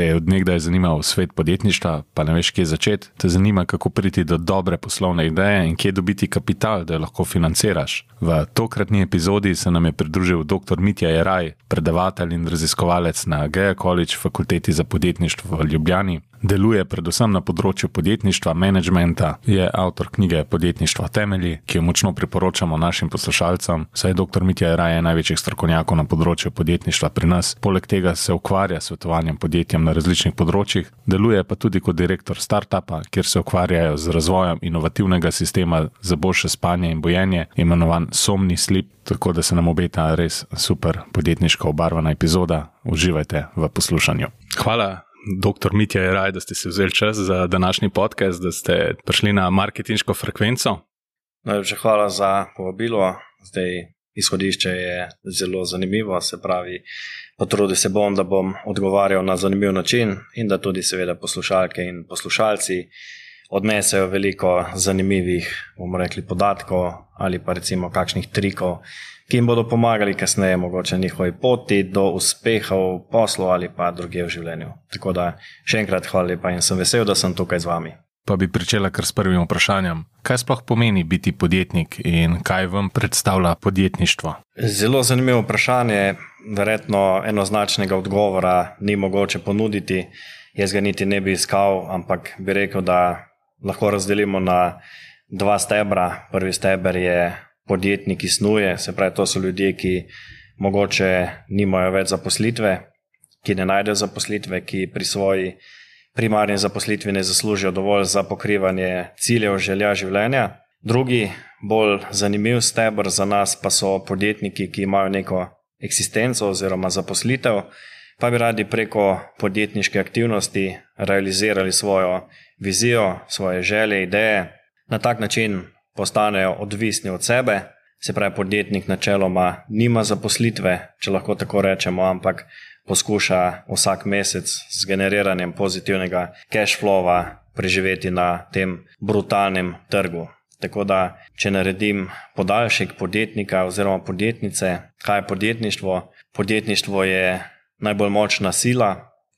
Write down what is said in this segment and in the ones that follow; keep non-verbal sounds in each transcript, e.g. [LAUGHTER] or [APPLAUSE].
te je odnegdaj zanimal svet podjetništva, pa ne veš, kje začeti, te zanima, kako priti do dobre poslovne ideje in kje dobiti kapital, da jo lahko financiraš. V tokratni epizodi se nam je pridružil dr. Mitja Jeraj, predavatelj in raziskovalec na Gea College fakulteti za podjetništvo v Ljubljani. Deluje predvsem na področju podjetništva, menedžmenta, je avtor knjige Podjetništvo temelji, ki jo močno priporočamo našim poslušalcem, saj je dr. Mitja Raje največjih strokovnjakov na področju podjetništva pri nas. Poleg tega se ukvarja s svetovanjem podjetjem na različnih področjih, deluje pa tudi kot direktor startupa, kjer se ukvarjajo z razvojem inovativnega sistema za boljše spanje in bojenje, imenovan Somni Sleep. Tako da se nam obeta res super podjetniško obarvana epizoda. Uživajte v poslušanju. Hvala Doktor Mitja je raj, da ste si vzeli čas za današnji podcast, da ste prišli na marketinško frekvenco. Najlepša hvala za povabilo. Zdaj, izhodišče je zelo zanimivo, se pravi, potrudil se bom, da bom odgovarjal na zanimiv način in da tudi, seveda, poslušalke in poslušalci odnesejo veliko zanimivih, bomo rekli, podatkov ali pa recimo kakšnih trikov, ki jim bodo pomagali kasneje, mogoče njihovi poti do uspehov, poslov ali pa druge v življenju. Tako da še enkrat hvala lepa in sem vesel, da sem tukaj z vami. Pa bi pričela kar s prvim vprašanjem. Kaj sploh pomeni biti podjetnik in kaj vam predstavlja podjetništvo? Zelo zanimivo vprašanje. Verjetno enoznačnega odgovora ni mogoče ponuditi. Jaz ga niti ne bi iskal, ampak bi rekel, da lahko razdelimo na dva stebra. Prvi steber je podjetniki snuje, se pravi, to so ljudje, ki mogoče nimajo več zaposlitve, ki ne najdejo zaposlitve, ki pri svoji primarni zaposlitvi ne zaslužijo dovolj za pokrivanje ciljev, želja življenja. Drugi, bolj zanimiv stebr za nas pa so podjetniki, ki imajo neko eksistenco oziroma zaposlitev, pa bi radi preko podjetniške aktivnosti realizirali svojo vizijo, svoje želje, ideje. Na tak način postanejo odvisni od sebe, se pravi, podjetnik načeloma nima zaposlitve, če lahko tako rečemo, ampak poskuša vsak mesec z generiranjem pozitivnega cash flowa preživeti na tem brutalnem trgu. Tako da, če naredim podaljšek podjetnika oziroma podjetnice, kaj je podjetništvo? Podjetništvo je najbolj močna sila,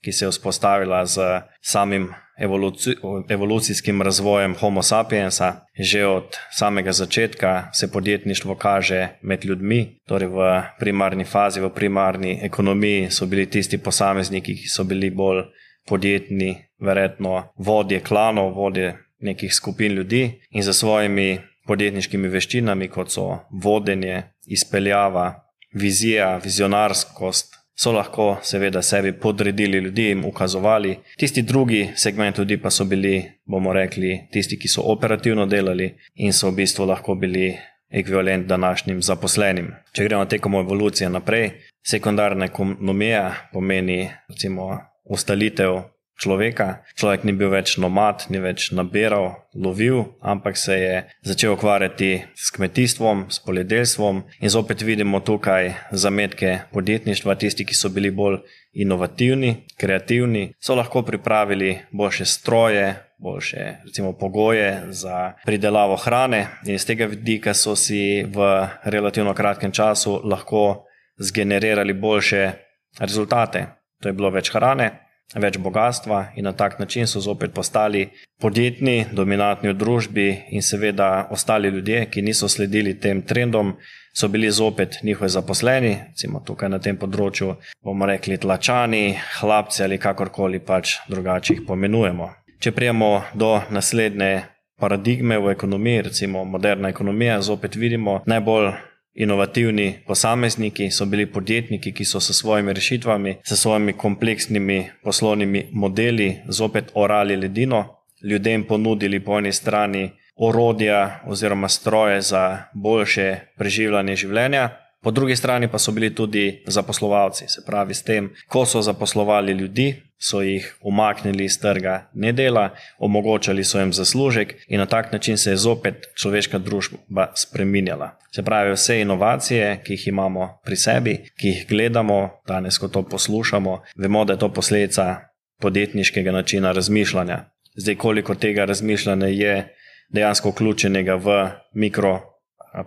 ki se je vzpostavila z samim evoluci, evolucijskim razvojem Homo sapiensa. Že od samega začetka se podjetništvo kaže med ljudmi, torej v primarni fazi, v primarni ekonomiji so bili tisti posamezniki, ki so bili bolj podjetni, verjetno vodje klanov, vodje nekih skupin ljudi in za svojimi podjetniškimi veščinami, kot so vodenje, izpeljava, vizija, vizionarskost, so lahko seveda sebi podredili ljudi in ukazovali. Tisti drugi segment ljudi pa so bili, bomo rekli, tisti, ki so operativno delali in so v bistvu lahko bili ekvivalent današnjim zaposlenim. Če gremo tekom evolucije naprej, sekundarna ekonomija pomeni recimo ustalitev človeka. Človek ni bil več nomad, ni več nabiral, lovil, ampak se je začel ukvarjati s kmetijstvom, s poljedelstvom. In zopet vidimo tukaj zametke podjetništva, tisti, ki so bili bolj inovativni, kreativni, so lahko pripravili boljše stroje. Boljše, recimo, pogoje za pridelavo hrane, in iz tega vidika so si v relativno kratkem času lahko zgenerirali boljše rezultate. To je bilo več hrane, več bogatstva in na tak način so zopet postali podjetni, dominantni v družbi in seveda ostali ljudje, ki niso sledili tem trendom, so bili zopet njihovi zaposleni, recimo tukaj na tem področju bomo rekli tlačani, hlapci ali kakorkoli pač drugače jih pomenujemo. Če prijemo do naslednje paradigme v ekonomiji, recimo moderna ekonomija, zopet vidimo najbolj inovativni posamezniki, so bili podjetniki, ki so s svojimi rešitvami, s svojimi kompleksnimi poslovnimi modeli zopet orali ledino, ljudem ponudili po eni strani orodja oziroma stroje za boljše preživljanje življenja. Po drugi strani pa so bili tudi zaposlovalci, se pravi, s tem, ko so zaposlovali ljudi, so jih umaknili iz trga nedela, omogočali so jim zaslužek in na tak način se je zopet človeška družba spreminjala. Se pravi, vse inovacije, ki jih imamo pri sebi, ki jih gledamo, danes, ko to poslušamo, vemo, da je to posledica podjetniškega načina razmišljanja. Zdaj, koliko tega razmišljanja je dejansko vključenega v mikro,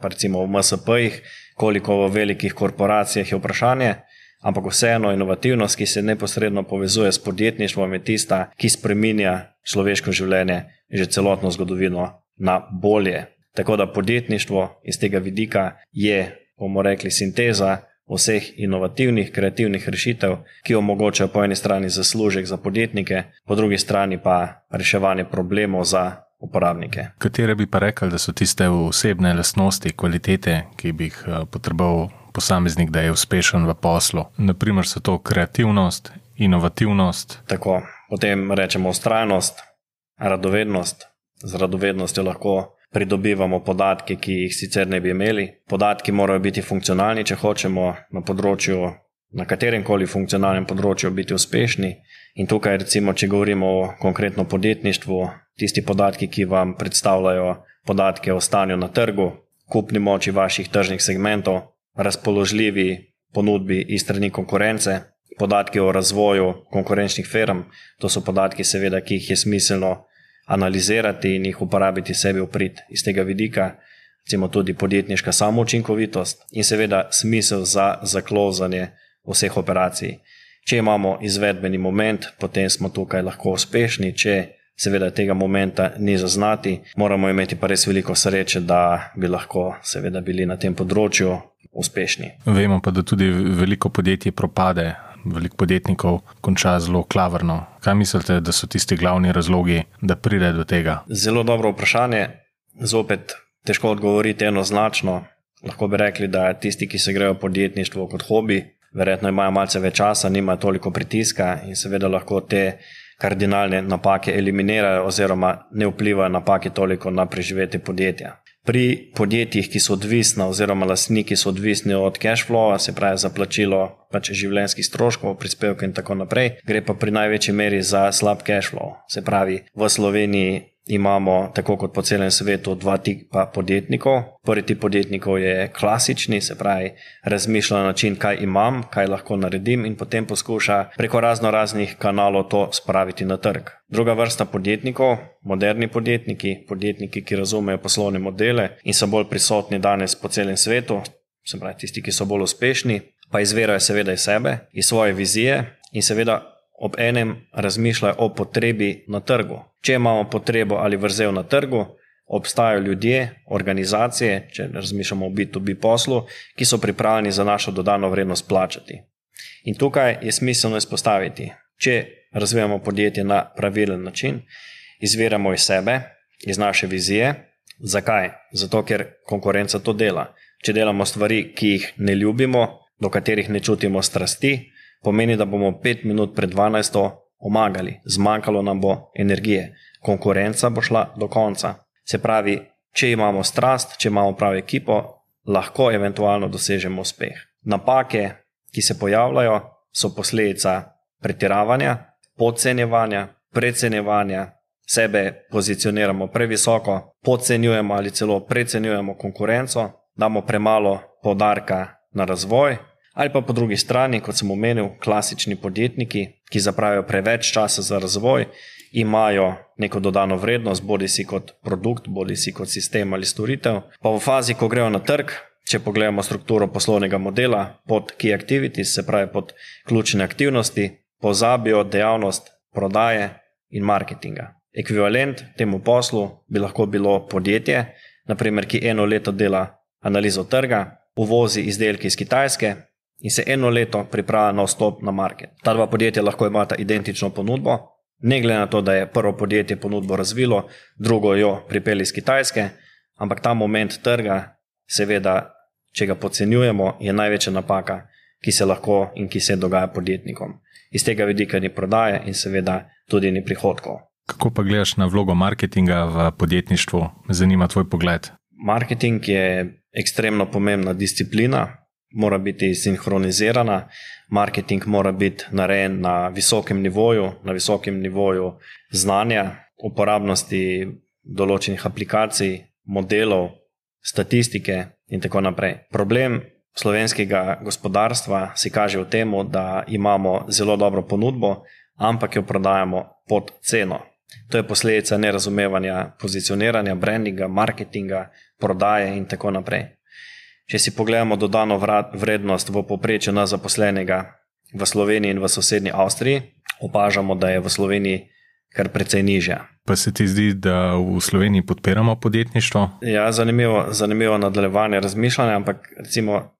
pa recimo v MSP-jih, koliko v velikih korporacijah je vprašanje, ampak vseeno inovativnost, ki se neposredno povezuje s podjetništvom, je tista, ki spreminja človeško življenje, že celotno zgodovino na bolje. Tako da podjetništvo iz tega vidika je, bomo rekli, sinteza vseh inovativnih, kreativnih rešitev, ki omogočajo po eni strani zaslužek za podjetnike, po drugi strani pa reševanje problemov za uporabnike. Katere bi pa rekli, da so tiste osebne lastnosti, kvalitete, ki bi jih eh, potreboval posameznik, da je uspešen v poslu? Naprimer, so to kreativnost, inovativnost. Tako, potem rečemo ustrajnost, radovednost. Z radovednostjo lahko pridobivamo podatke, ki jih sicer ne bi imeli. Podatki morajo biti funkcionalni, če hočemo na področju, na katerem koli funkcionalnem področju biti uspešni. In tukaj, recimo, če govorimo o konkretno podjetništvu, tisti podatki, ki vam predstavljajo podatke o stanju na trgu, kupni moči vaših tržnih segmentov, razpoložljivi ponudbi iz strani konkurence. Podatki o razvoju konkurenčnih firm, to so podatki, seveda, ki jih je smiselno analizirati in jih uporabiti sebi v prid iz tega vidika, recimo tudi podjetniška samoučinkovitost in seveda smisel za zaklovzanje vseh operacij. Če imamo izvedbeni moment, potem smo tukaj lahko uspešni, če seveda tega momenta ni zaznati, moramo imeti pa res veliko sreče, da bi lahko seveda bili na tem področju uspešni. Vemo pa, da tudi veliko podjetij propade veliko podjetnikov konča zelo klavrno. Kaj mislite, da so tisti glavni razlogi, da pride do tega? Zelo dobro vprašanje. Zopet težko odgovoriti enoznačno. Lahko bi rekli, da tisti, ki se grejo podjetništvo kot hobi, verjetno imajo malce več časa, nimajo toliko pritiska in seveda lahko te kardinalne napake eliminirajo, oziroma ne vplivajo napake toliko na preživetje podjetja pri podjetjih, ki so odvisna, oziroma lastniki so odvisni od cash flowa, se pravi za plačilo pač življenjskih stroškov, prispevke in tako naprej, gre pa pri največji meri za slab cash flow. Se pravi, v Sloveniji imamo, tako kot po celem svetu, dva tipa podjetnikov. Prvi tip podjetnikov je klasični, se pravi, razmišlja na način, kaj imam, kaj lahko naredim, in potem poskuša preko razno raznih kanalov to spraviti na trg. Druga vrsta podjetnikov, moderni podjetniki, podjetniki, ki razumejo poslovne modele in so bolj prisotni danes po celem svetu, se pravi, tisti, ki so bolj uspešni, pa izvirajo seveda iz sebe, iz svoje vizije in seveda ob enem razmišljajo o potrebi na trgu. Če imamo potrebo ali vrzel na trgu, obstajajo ljudje, organizacije, če razmišljamo o B2B poslu, ki so pripravljeni za našo dodano vrednost plačati. In tukaj je smiselno izpostaviti, če razvijamo podjetje na pravilen način, izviramo iz sebe, iz naše vizije. Zakaj? Zato, ker konkurenca to dela. Če delamo stvari, ki jih ne ljubimo, do katerih ne čutimo strasti, pomeni, da bomo pet minut pred 12. omagali, zmanjkalo nam bo energije, konkurenca bo šla do konca. Se pravi, če imamo strast, če imamo pravi ekipo, lahko eventualno dosežemo uspeh. Napake, ki se pojavljajo, so posledica pretiravanja, podcenjevanja, precenjevanja, sebe pozicioniramo previsoko, podcenjujemo ali celo precenjujemo konkurenco, damo premalo podarka na razvoj, Ali pa po drugi strani, kot sem omenil, klasični podjetniki, ki zapravijo preveč časa za razvoj, imajo neko dodano vrednost, bodi si kot produkt, bodi si kot sistem ali storitev. Pa v fazi, ko grejo na trg, če pogledamo strukturo poslovnega modela pod key activities, se pravi pod ključne aktivnosti, pozabijo dejavnost prodaje in marketinga. Ekvivalent temu poslu bi lahko bilo podjetje, naprimer, ki eno leto dela analizo trga, uvozi izdelke iz Kitajske, in se eno leto pripravlja na vstop na market. Ta dva podjetja lahko imata identično ponudbo, ne glede na to, da je prvo podjetje ponudbo razvilo, drugo jo pripeli iz Kitajske, ampak ta moment trga, seveda, če ga podcenjujemo, je največja napaka, ki se lahko in ki se dogaja podjetnikom. Iz tega vidika ni prodaje in seveda tudi ni prihodkov. Kako pa gledaš na vlogo marketinga v podjetništvu? Zanima tvoj pogled. Marketing je ekstremno pomembna disciplina, mora biti sinhronizirana, marketing mora biti narejen na visokem nivoju, na visokem nivoju znanja, uporabnosti določenih aplikacij, modelov, statistike in tako naprej. Problem slovenskega gospodarstva se kaže v tem, da imamo zelo dobro ponudbo, ampak jo prodajamo pod ceno. To je posledica nerazumevanja pozicioniranja, brandinga, marketinga, prodaje in tako naprej. Če si pogledamo dodano vrednost v povprečju na zaposlenega v Sloveniji in v sosednji Avstriji, opažamo, da je v Sloveniji kar precej nižja. Pa se ti zdi, da v Sloveniji podpiramo podjetništvo? Ja, zanimivo, zanimivo nadaljevanje razmišljanja, ampak recimo.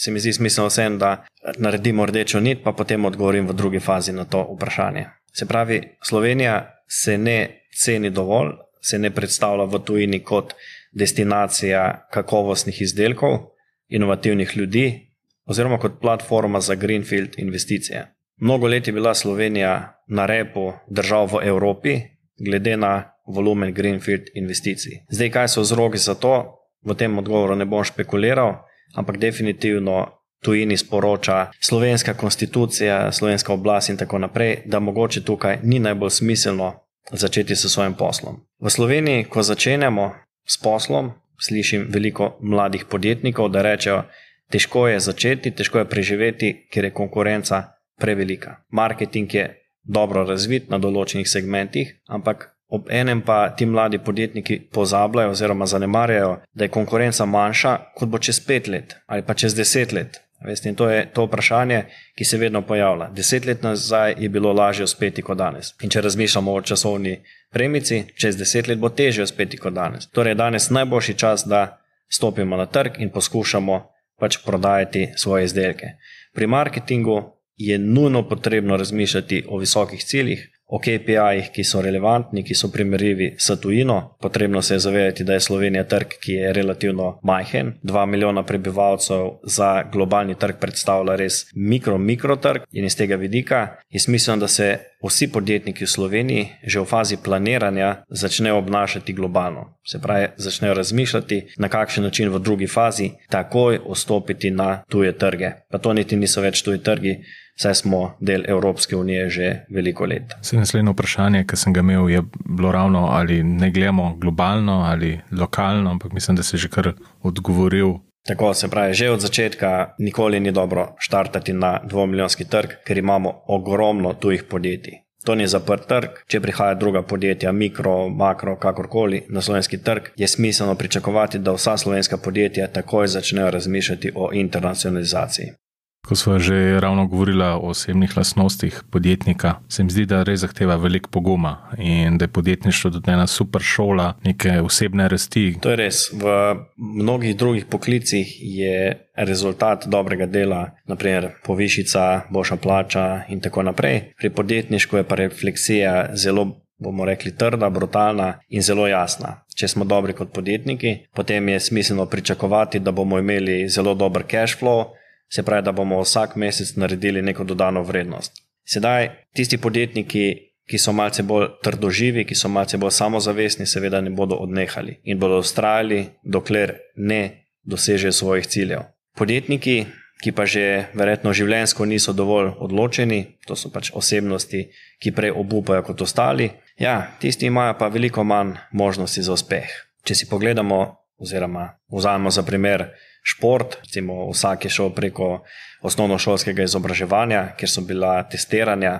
Se mi zdi smiselno vsem, da naredimo rdečo nit, pa potem odgovorim v drugi fazi na to vprašanje. Se pravi, Slovenija se ne ceni dovolj, se ne predstavlja v tujini kot destinacija kakovostnih izdelkov, inovativnih ljudi, oziroma kot platforma za Greenfield investicije. Mnogo let je bila Slovenija na repu držav v Evropi, glede na volumen Greenfield investicij. Zdaj, kaj so vzroki za to, v tem odgovoru ne bom špekuliral, ampak definitivno tujini sporoča slovenska konstitucija, slovenska oblast in tako naprej, da mogoče tukaj ni najbolj smiselno začeti s svojim poslom. V Sloveniji, ko začenjamo s poslom, slišim veliko mladih podjetnikov, da rečejo, težko je začeti, težko je preživeti, ker je konkurenca prevelika. Marketing je dobro razvit na določenih segmentih, ampak ob enem pa ti mladi podjetniki pozabljajo oziroma zanemarjajo, da je konkurenca manjša, kot bo čez pet let ali pa čez deset let. Veste, in to je to vprašanje, ki se vedno pojavlja. Deset let nazaj je bilo lažje uspeti kot danes. In če razmišljamo o časovni premici, čez deset let bo težje uspeti kot danes. Torej, danes je najboljši čas, da stopimo na trg in poskušamo pač prodajati svoje izdelke. Pri marketingu je nujno potrebno razmišljati o visokih ciljih, o KPI-jih, ki so relevantni, ki so primerljivi s tujino. Potrebno se je zavedati, da je Slovenija trg, ki je relativno majhen. Dva milijona prebivalcev za globalni trg predstavlja res mikro, mikro trg in iz tega vidika je smiselno, da se vsi podjetniki v Sloveniji že v fazi planiranja začnejo obnašati globalno. Se pravi, začnejo razmišljati, na kakšen način v drugi fazi takoj vstopiti na tuje trge. Pa to niti niso več tuji trgi saj smo del Evropske unije že veliko let. Se naslednje vprašanje, ki sem ga imel, je bilo ravno ali ne gledamo globalno ali lokalno, ampak mislim, da je že kar odgovoril. Tako se pravi, že od začetka nikoli ni dobro štartati na dvomilijonski trg, ker imamo ogromno tujih podjetij. To ni zaprt trg, če prihaja druga podjetja, mikro, makro, kakorkoli na slovenski trg, je smiselno pričakovati, da vsa slovenska podjetja takoj začnejo razmišljati o internacionalizaciji. Ko smo že ravno govorili o osebnih lastnostih podjetnika, se mi zdi, da res zahteva veliko poguma in da je podjetništvo tudi ena super šola neke osebne rasti. To je res. V mnogih drugih poklicih je rezultat dobrega dela, naprimer povišica, boljša plača in tako naprej. Pri podjetništvu je pa refleksija zelo. Bomo rekli, trda, brutalna in zelo jasna. Če smo dobri kot podjetniki, potem je smiselno pričakovati, da bomo imeli zelo dober cash flow, se pravi, da bomo vsak mesec naredili neko dodano vrednost. Sedaj, tisti podjetniki, ki so malce bolj trdoživi, ki so malce bolj samozavestni, seveda ne bodo odnehali in bodo ustrajali, dokler ne dosežejo svojih ciljev. Podjetniki, ki pa že verjetno življenjsko niso dovolj odločeni, to so pač osebnosti, ki prej obupajo kot ostali, ja, tisti imajo pa veliko manj možnosti za uspeh. Če si pogledamo, oziroma vzamemo za primer, šport. Recimo, vsak je šel preko osnovnošolskega izobraževanja, kjer so bila testiranja,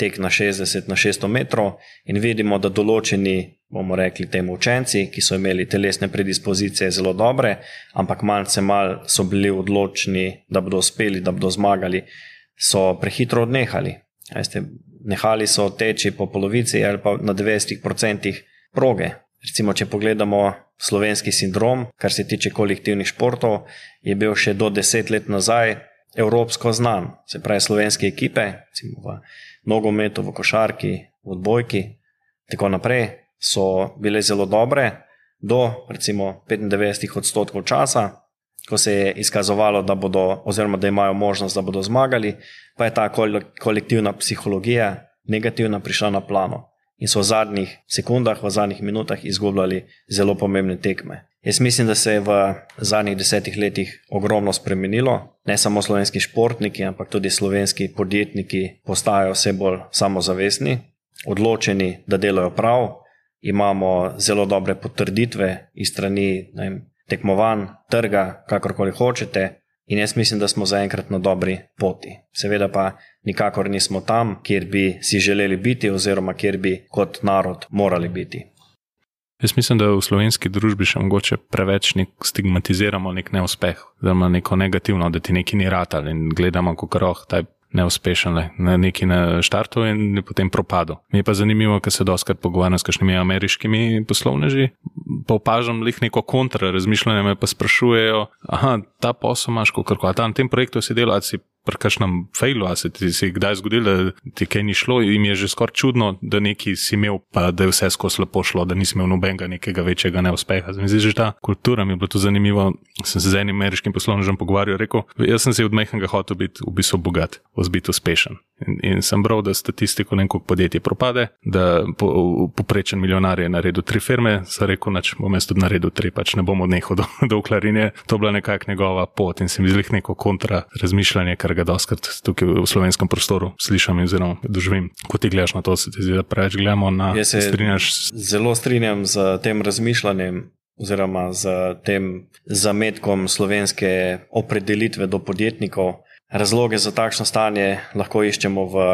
tek na 60 na 600 metrov, in vidimo, da določeni, bomo rekli, temu učenci, ki so imeli telesne predispozicije zelo dobre, ampak malce mal so bili odločni, da bodo uspeli, da bodo zmagali, so prehitro odnehali. Veste, nehali so teči po polovici ali pa na 90% proge. Recimo, če pogledamo slovenski sindrom, kar se tiče kolektivnih športov, je bil še do deset let nazaj evropsko znan. Se pravi, slovenske ekipe, recimo v nogometu, v košarki, v odbojki, tako naprej, so bile zelo dobre do recimo 95 odstotkov časa, ko se je izkazovalo, da bodo, oziroma da imajo možnost, da bodo zmagali, pa je ta kolektivna psihologija negativna prišla na plano in so v zadnjih sekundah, v zadnjih minutah izgubljali zelo pomembne tekme. Jaz mislim, da se je v zadnjih desetih letih ogromno spremenilo. Ne samo slovenski športniki, ampak tudi slovenski podjetniki postajajo vse bolj samozavestni, odločeni, da delajo prav. Imamo zelo dobre potrditve iz strani vem, tekmovanj, trga, kakorkoli hočete, In jaz mislim, da smo zaenkrat na dobri poti. Seveda pa nikakor nismo tam, kjer bi si želeli biti, oziroma kjer bi kot narod morali biti. Jaz mislim, da v slovenski družbi še mogoče preveč nek stigmatiziramo nek neuspeh, ima neko negativno, da ti neki ni ratal in gledamo, kako roh, ta je neuspešen, le, na neki na štartu in potem propadu. Mi je pa zanimivo, ker se doskrat pogovarjam s kakšnimi ameriškimi poslovneži, pa opažam lih neko kontra razmišljanje, me pa sprašujejo, aha, ta posel imaš, kako a tam na tem projektu si delal, si pri kakšnem failu, a se ti je kdaj zgodilo, da ti kaj ni šlo, in je že skoraj čudno, da neki si imel, pa da je vse skozi lepo šlo, da nisi imel nobenega nekega večjega neuspeha. Zdi se, že ta kultura mi je bila tu zanimiva. Sem se z enim ameriškim poslovnežem pogovarjal, rekel, jaz sem si od mehkega hotel biti v bistvu bogat, biti uspešen. In, in sem bral, da statistiko neko podjetje propade, da po, poprečen milijonar je naredil tri firme, sem rekel, da bom jaz tudi naredil tri, pač ne bom odnehal do, [LAUGHS] do klarinje. To bila nekakšna njegova pot in se mi zdi neko kontra razmišljanje, kar ga doskrat tukaj v slovenskem prostoru slišim in doživim. Ko ti gledaš na to, se ti zdi, da preveč gledamo na to. Se strinjaš? Zelo strinjam z tem razmišljanjem. Oziroma, z tem zametkom slovenske opredelitve do podjetnikov. Razloge za takšno stanje lahko iščemo v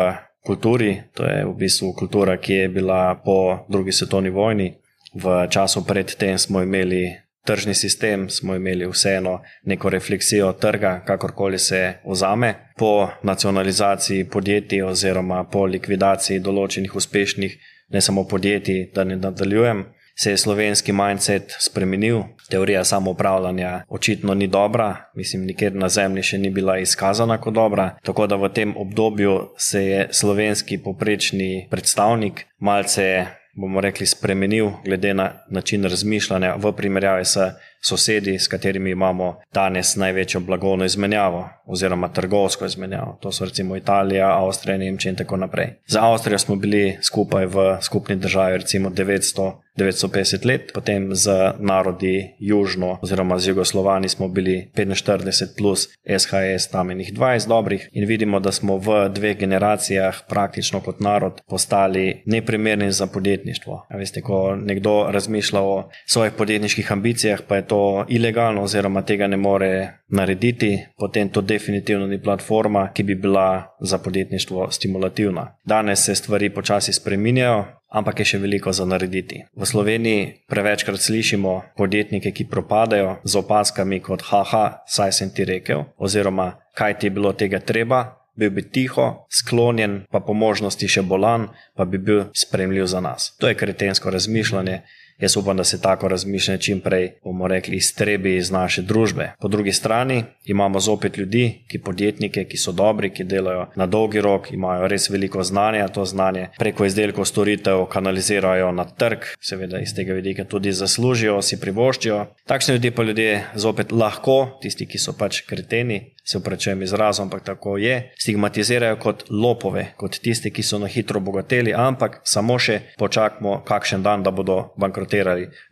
kulturi. To je v bistvu kultura, ki je bila po drugi svetovni vojni. V času predtem smo imeli tržni sistem, smo imeli vseeno neko refleksijo trga, kakorkoli se ozame. Po nacionalizaciji podjetij oziroma po likvidaciji določenih uspešnih, ne samo podjetij, da ne nadaljujem, se je slovenski mindset spremenil. Teorija samoupravljanja očitno ni dobra, mislim, nikjer na zemlji še ni bila izkazana kot dobra. Tako da v tem obdobju se je slovenski poprečni predstavnik malce bomo rekli, spremenil, glede na način razmišljanja v primerjavi s sosedi, s katerimi imamo danes največjo blagovno izmenjavo oziroma trgovsko izmenjavo. To so recimo Italija, Avstrija, Nemčija in tako naprej. Za Avstrijo smo bili skupaj v skupni državi recimo 900. 950 let, potem z narodi južno, oziroma z Jugoslovani smo bili 45 plus SHS, tam je njih 20 dobrih in vidimo, da smo v dveh generacijah praktično kot narod postali neprimerni za podjetništvo. A veste, ko nekdo razmišlja o svojih podjetniških ambicijah, pa je to to ilegalno, oziroma tega ne more narediti, potem to definitivno ni platforma, ki bi bila za podjetništvo stimulativna. Danes se stvari počasi spreminjajo. Ampak je še veliko za narediti. V Sloveniji prevečkrat slišimo podjetnike, ki propadajo z opaskami kot: Haha, saj sem ti rekel, oziroma kaj ti je bilo tega treba, bil bi tiho, sklonjen, pa po možnosti še bolan, pa bi bil spremljiv za nas. To je kretensko razmišljanje, Jaz upam, da se tako razmišljanje čim prej, bomo rekli, iztrebi iz naše družbe. Po drugi strani imamo zopet ljudi, ki podjetnike, ki so dobri, ki delajo na dolgi rok, imajo res veliko znanja, to znanje preko izdelkov, storitev kanalizirajo na trg, seveda iz tega vidika tudi zaslužijo, si privoščijo. Takšni ljudje pa ljudje zopet lahko, tisti, ki so pač kreteni, se upravičujem izrazom, ampak tako je, stigmatizirajo kot lopove, kot tisti, ki so na hitro obogateli, ampak samo še počakamo, kakšen dan, da bodo bankrotirali,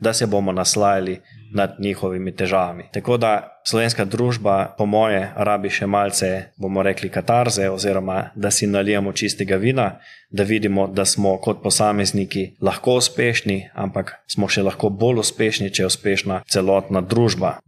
da se bomo naslajali nad njihovimi težavami. Tako da slovenska družba, po moje, rabi še malce, bomo rekli, katarze, oziroma da si nalijemo čistega vina, da vidimo, da smo kot posamezniki lahko uspešni, ampak smo še lahko bolj uspešni, če je uspešna celotna družba.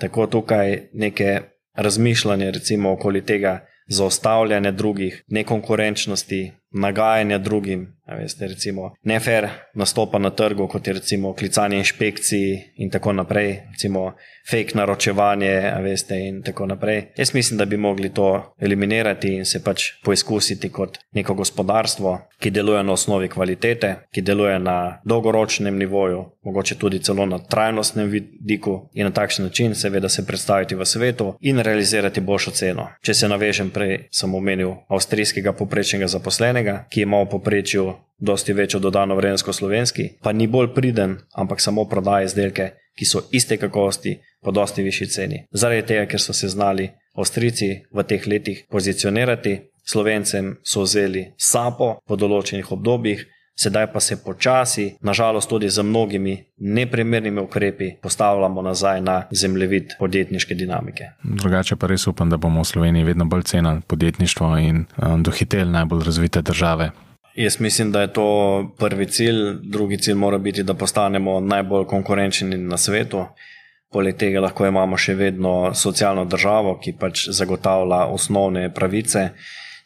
Tako tukaj neke razmišljanje recimo okoli tega zaostavljanja drugih, nekonkurenčnosti, nagajanja drugim, veste, recimo nefer nastopa na trgu, kot je recimo klicanje inšpekcij in tako naprej, recimo fake naročevanje, veste, in tako naprej. Jaz mislim, da bi mogli to eliminirati in se pač poizkusiti kot neko gospodarstvo, ki deluje na osnovi kvalitete, ki deluje na dolgoročnem nivoju, mogoče tudi celo na trajnostnem vidiku in na takšen način seveda se predstaviti v svetu in realizirati boljšo ceno. Če se navežem prej, sem omenil avstrijskega poprečnega zaposlenega, ki ima v poprečju dosti večjo dodano vrednost kot slovenski, pa ni bolj priden, ampak samo prodaja izdelke, ki so iste kakovosti po dosti višji ceni. Zaradi tega, ker so se znali Avstrijci v teh letih pozicionirati, Slovencem so vzeli sapo po določenih obdobjih, sedaj pa se počasi, nažalost tudi z mnogimi neprimernimi ukrepi, postavljamo nazaj na zemljevid podjetniške dinamike. Drugače pa res upam, da bomo v Sloveniji vedno bolj cenili podjetništvo in um, dohiteli najbolj razvite države. Jaz mislim, da je to prvi cilj, drugi cilj mora biti, da postanemo najbolj konkurenčni na svetu. Poleg tega lahko imamo še vedno socialno državo, ki pač zagotavlja osnovne pravice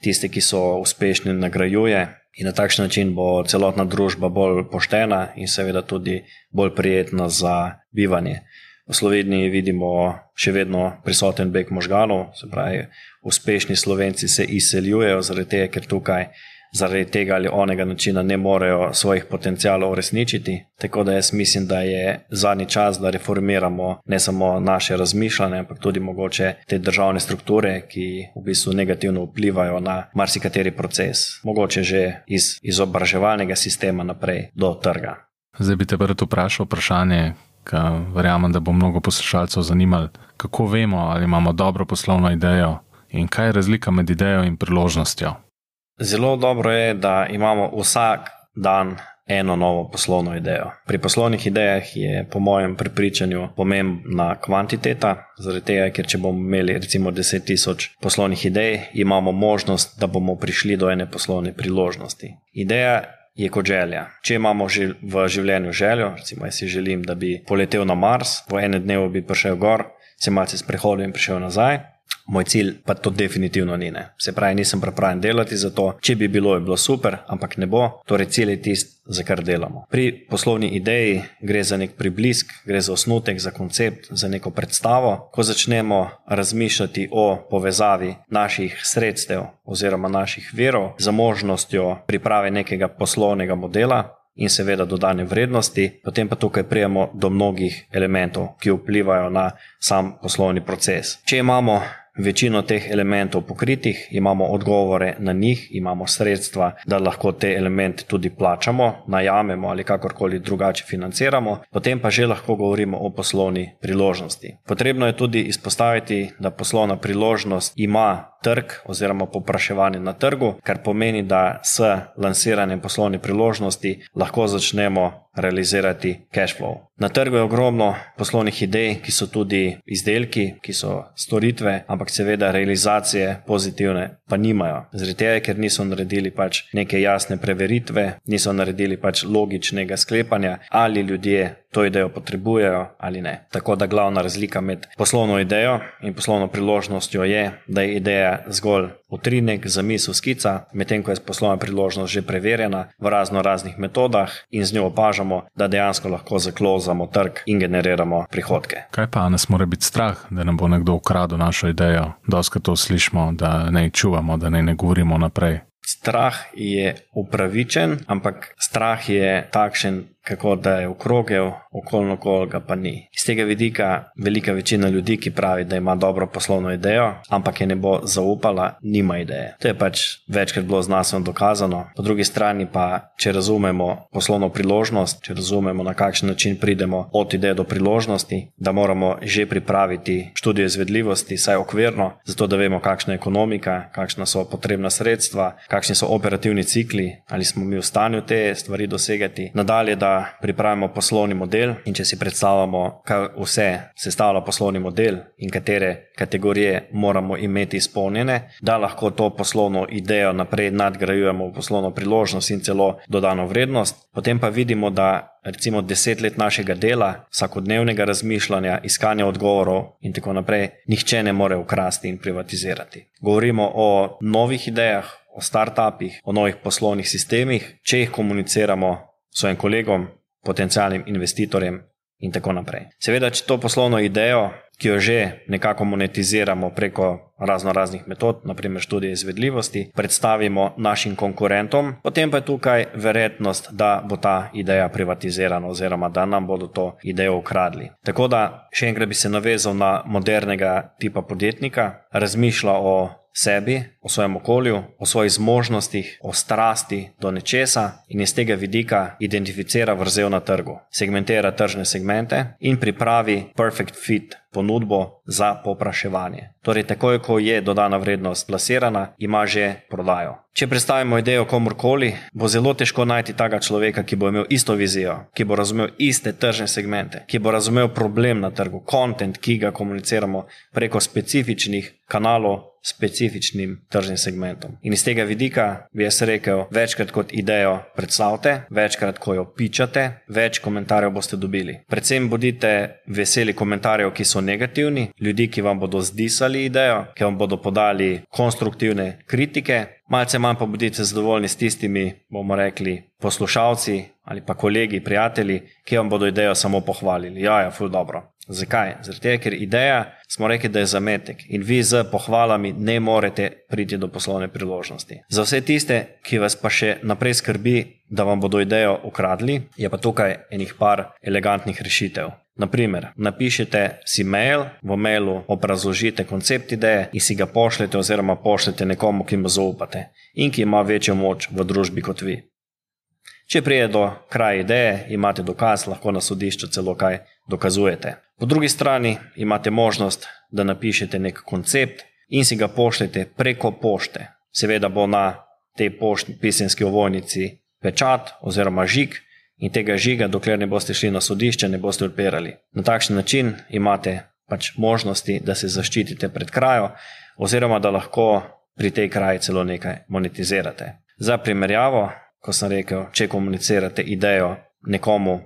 tiste, ki so uspešni, nagrajuje. In na takšen način bo celotna družba bolj poštena in seveda tudi bolj prijetna za bivanje. V Sloveniji vidimo še vedno prisoten beg možganov, se pravi, uspešni slovenci se izseljujejo zaradi tega, ker tukaj zaradi tega ali onega načina ne morejo svojih potencijalov uresničiti. Tako da jaz mislim, da je zadnji čas, da reformiramo ne samo naše razmišljanje, ampak tudi mogoče te državne strukture, ki v bistvu negativno vplivajo na marsikateri proces, mogoče že iz izobraževalnega sistema naprej do trga. Zdaj bi te prvo vprašal vprašanje. Verjamem, da bo mnogo poslušalcev zanimalo, kako vemo, ali imamo dobro poslovno idejo in kaj je razlika med idejo in priložnostjo. Zelo dobro je, da imamo vsak dan eno novo poslovno idejo. Pri poslovnih idejah je, po mojem prepričanju, pomembna kvantiteta, zaradi tega, ker če bomo imeli recimo 10.000 poslovnih idej, imamo možnost, da bomo prišli do ene poslovne priložnosti. Ideja je kot želja. Če imamo v življenju željo, recimo jaz si želim, da bi poletel na Mars, v enem dnevu bi prišel gor, se malce sprehodil in prišel nazaj. Moj cilj pa to definitivno ni. Ne. Se pravi, nisem pripravljen delati za to. Če bi bilo, je bilo super, ampak ne bo. Torej, cilj je tisti, za kar delamo. Pri poslovni ideji gre za nek priblisk, gre za osnutek, za koncept, za neko predstavo. Ko začnemo razmišljati o povezavi naših sredstev oziroma naših verov za možnostjo priprave nekega poslovnega modela. In seveda dodane vrednosti, potem pa tukaj prijemo do mnogih elementov, ki vplivajo na sam poslovni proces. Če imamo večino teh elementov pokritih, imamo odgovore na njih, imamo sredstva, da lahko te elemente tudi plačamo, najamemo ali kakorkoli drugače financiramo, potem pa že lahko govorimo o poslovni priložnosti. Potrebno je tudi izpostaviti, da poslovna priložnost ima trg oziroma popraševanje na trgu, kar pomeni, da s lansiranjem poslovne priložnosti lahko začnemo realizirati cash flow. Na trgu je ogromno poslovnih idej, ki so tudi izdelki, ki so storitve, ampak seveda realizacije pozitivne pa nimajo. Zaradi tega, ker niso naredili pač neke jasne preveritve, niso naredili pač logičnega sklepanja, ali ljudje to idejo potrebujejo ali ne. Tako da glavna razlika med poslovno idejo in poslovno priložnostjo je, da je ideja zgolj utrinek, zamisel, skica, medtem ko je poslovna priložnost že preverjena v razno raznih metodah in z njo opažamo, da dejansko lahko zaklozamo trg in generiramo prihodke. Kaj pa nas mora biti strah, da nam bo nekdo ukradel našo idejo? Doskrat to slišimo, da ne čuvamo, da ne, ne govorimo naprej. Strah je upravičen, ampak strah je takšen, kako da je okrogel, okolno koga pa ni. Iz tega vidika velika večina ljudi, ki pravi, da ima dobro poslovno idejo, ampak je ne bo zaupala, nima ideje. To je pač večkrat bilo znanstveno dokazano. Po drugi strani pa, če razumemo poslovno priložnost, če razumemo, na kakšen način pridemo od ideje do priložnosti, da moramo že pripraviti študijo izvedljivosti, saj okvirno, zato da vemo, kakšna je ekonomika, kakšna so potrebna sredstva, kakšni so operativni cikli, ali smo mi v stanju te stvari dosegati. Nadalje, da pripravimo poslovni model in če si predstavljamo, kaj vse sestavlja poslovni model in katere kategorije moramo imeti izpolnjene, da lahko to poslovno idejo naprej nadgrajujemo v poslovno priložnost in celo dodano vrednost. Potem pa vidimo, da recimo deset let našega dela, vsakodnevnega razmišljanja, iskanja odgovorov in tako naprej, nihče ne more ukrasti in privatizirati. Govorimo o novih idejah. O startupih, o novih poslovnih sistemih, če jih komuniciramo svojim kolegom, potencijalnim investitorjem in tako naprej. Seveda, če to poslovno idejo, ki jo že nekako monetiziramo preko razno raznih metod, naprimer študije izvedljivosti, predstavimo našim konkurentom, potem pa je tukaj verjetnost, da bo ta ideja privatizirana oziroma da nam bodo to idejo ukradli. Tako da še enkrat bi se navezal na modernega tipa podjetnika, razmišlja o sebi, o svojem okolju, o svojih zmožnostih, o strasti do nečesa in iz tega vidika identificira vrzel na trgu, segmentira tržne segmente in pripravi perfect fit ponudbo za popraševanje. Torej, takoj, ko je dodana vrednost plasirana, ima že prodajo. Če predstavimo idejo komorkoli, bo zelo težko najti takega človeka, ki bo imel isto vizijo, ki bo razumel iste tržne segmente, ki bo razumel problem na trgu, kontent, ki ga komuniciramo preko specifičnih kanalov specifičnim tržnim segmentom. In iz tega vidika bi jaz rekel, večkrat kot idejo predstavite, večkrat, ko jo pičate, več komentarjev boste dobili. Predvsem bodite veseli komentarjev, ki so negativni, ljudi, ki vam bodo zdisali idejo, ki vam bodo podali konstruktivne kritike. Malce manj pa bodite zadovoljni s tistimi, bomo rekli, poslušalci ali pa kolegi, prijatelji, ki vam bodo idejo samo pohvalili. Ja, ja, ful dobro. Zakaj? Zato, ker ideja smo rekli, da je zametek in vi z pohvalami ne morete priti do poslovne priložnosti. Za vse tiste, ki vas pa še naprej skrbi, da vam bodo idejo ukradli, je pa tukaj enih par elegantnih rešitev. Naprimer, napišite si mail, v mailu obrazložite koncept ideje in si ga pošljete, oziroma pošljete nekomu, ki mu zaupate in ki ima večjo moč v družbi kot vi. Če prije do kraja ideje, imate dokaz, lahko na sodišču celo kaj dokazujete. Po drugi strani imate možnost, da napišete nek koncept in si ga pošljete preko pošte. Seveda bo na tej pisanski ovojnici pečat oziroma žig in tega žiga, dokler ne boste šli na sodišče, ne boste odpirali. Na takšen način imate pač možnosti, da se zaščitite pred krajo oziroma da lahko pri tej kraji celo nekaj monetizirate. Za primerjavo, ko sem rekel, če komunicirate idejo nekomu,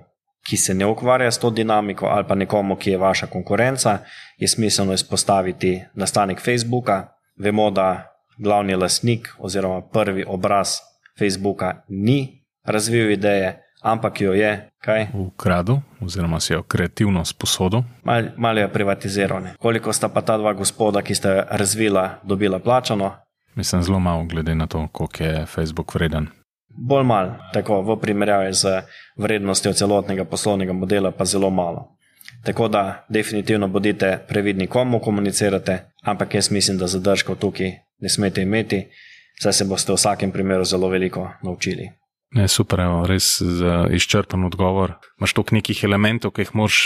ki se ne ukvarja s to dinamiko, ali pa nekomu, ki je vaša konkurenca, je smiselno izpostaviti nastanek Facebooka. Vemo, da glavni lasnik oziroma prvi obraz Facebooka ni razvil ideje, ampak jo je kaj? Ukradel, oziroma si jo kreativno sposodil. Malo mal je privatiziral. Koliko sta pa ta dva gospoda, ki sta razvila, dobila plačano? Mislim, zelo malo, glede na to, koliko je Facebook vreden. Bolj malo, tako v primerjavi z vrednostjo celotnega poslovnega modela, pa zelo malo. Tako da, definitivno bodite previdni, komu komunicirate, ampak jaz mislim, da zadržkov tukaj ne smete imeti, saj se boste v vsakem primeru zelo veliko naučili. Ne, super, evo, res izčrpen odgovor. Imáš toliko nekih elementov, ki jih moraš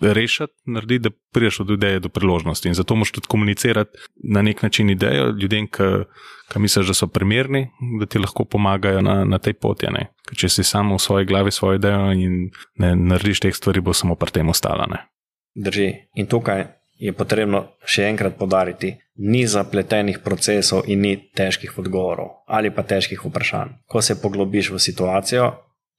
rešiti, narediti, da prideš od ideje do priložnosti. In zato moraš tudi komunicirati na nek način idejo ljudem, ki, misliš, da so primerni, da ti lahko pomagajo na, na tej poti. Če si samo v svoji glavi svojo idejo in ne narediš teh stvari, bo samo pri tem ostala. Ne. Drži. In tukaj je potrebno še enkrat podariti, ni zapletenih procesov in ni težkih odgovorov ali pa težkih vprašanj. Ko se poglobiš v situacijo,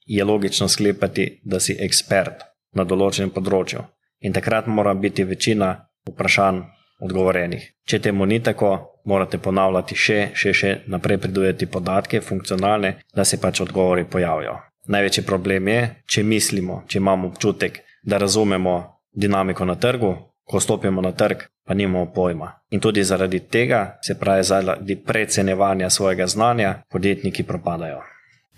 je logično sklepati, da si ekspert na določenem področju in takrat mora biti večina vprašanj odgovorenih. Če temu ni tako, morate ponavljati še, še, še naprej pridobiti podatke, funkcionalne, da se pač odgovori pojavijo. Največji problem je, če mislimo, če imamo občutek, da razumemo dinamiko na trgu, ko stopimo na trg, pa nimamo pojma. In tudi zaradi tega, se pravi, zaradi precenevanja svojega znanja, podjetniki propadajo.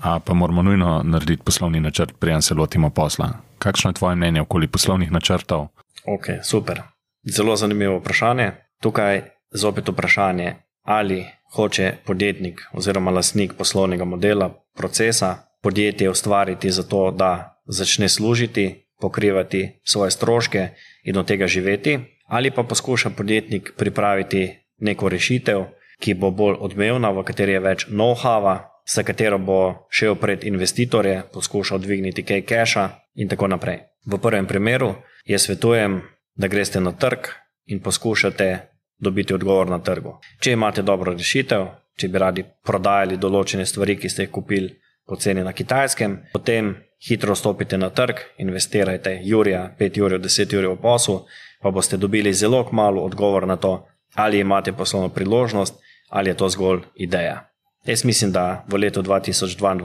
A pa moramo nujno narediti poslovni načrt, preden se lotimo posla. Kakšno je tvoje mnenje okoli poslovnih načrtov? Ok, super. Zelo zanimivo vprašanje. Tukaj zopet vprašanje, ali hoče podjetnik oziroma lastnik poslovnega modela, procesa, podjetje ustvariti zato, da začne služiti, pokrivati svoje stroške in od tega živeti, ali pa poskuša podjetnik pripraviti neko rešitev, ki bo bolj odmevna, v kateri je več know-howa, s katero bo šel pred investitorje, poskušal dvigniti kaj keša in tako naprej. V prvem primeru jaz svetujem, da greste na trg in poskušate dobiti odgovor na trgu. Če imate dobro rešitev, če bi radi prodajali določene stvari, ki ste jih kupili poceni na kitajskem, potem hitro stopite na trg, investirajte Jurija, 5 ur, 10 ur v poslu, pa boste dobili zelo malo odgovor na to, ali imate poslovno priložnost ali je to zgolj ideja. Jaz mislim, da v letu 2022,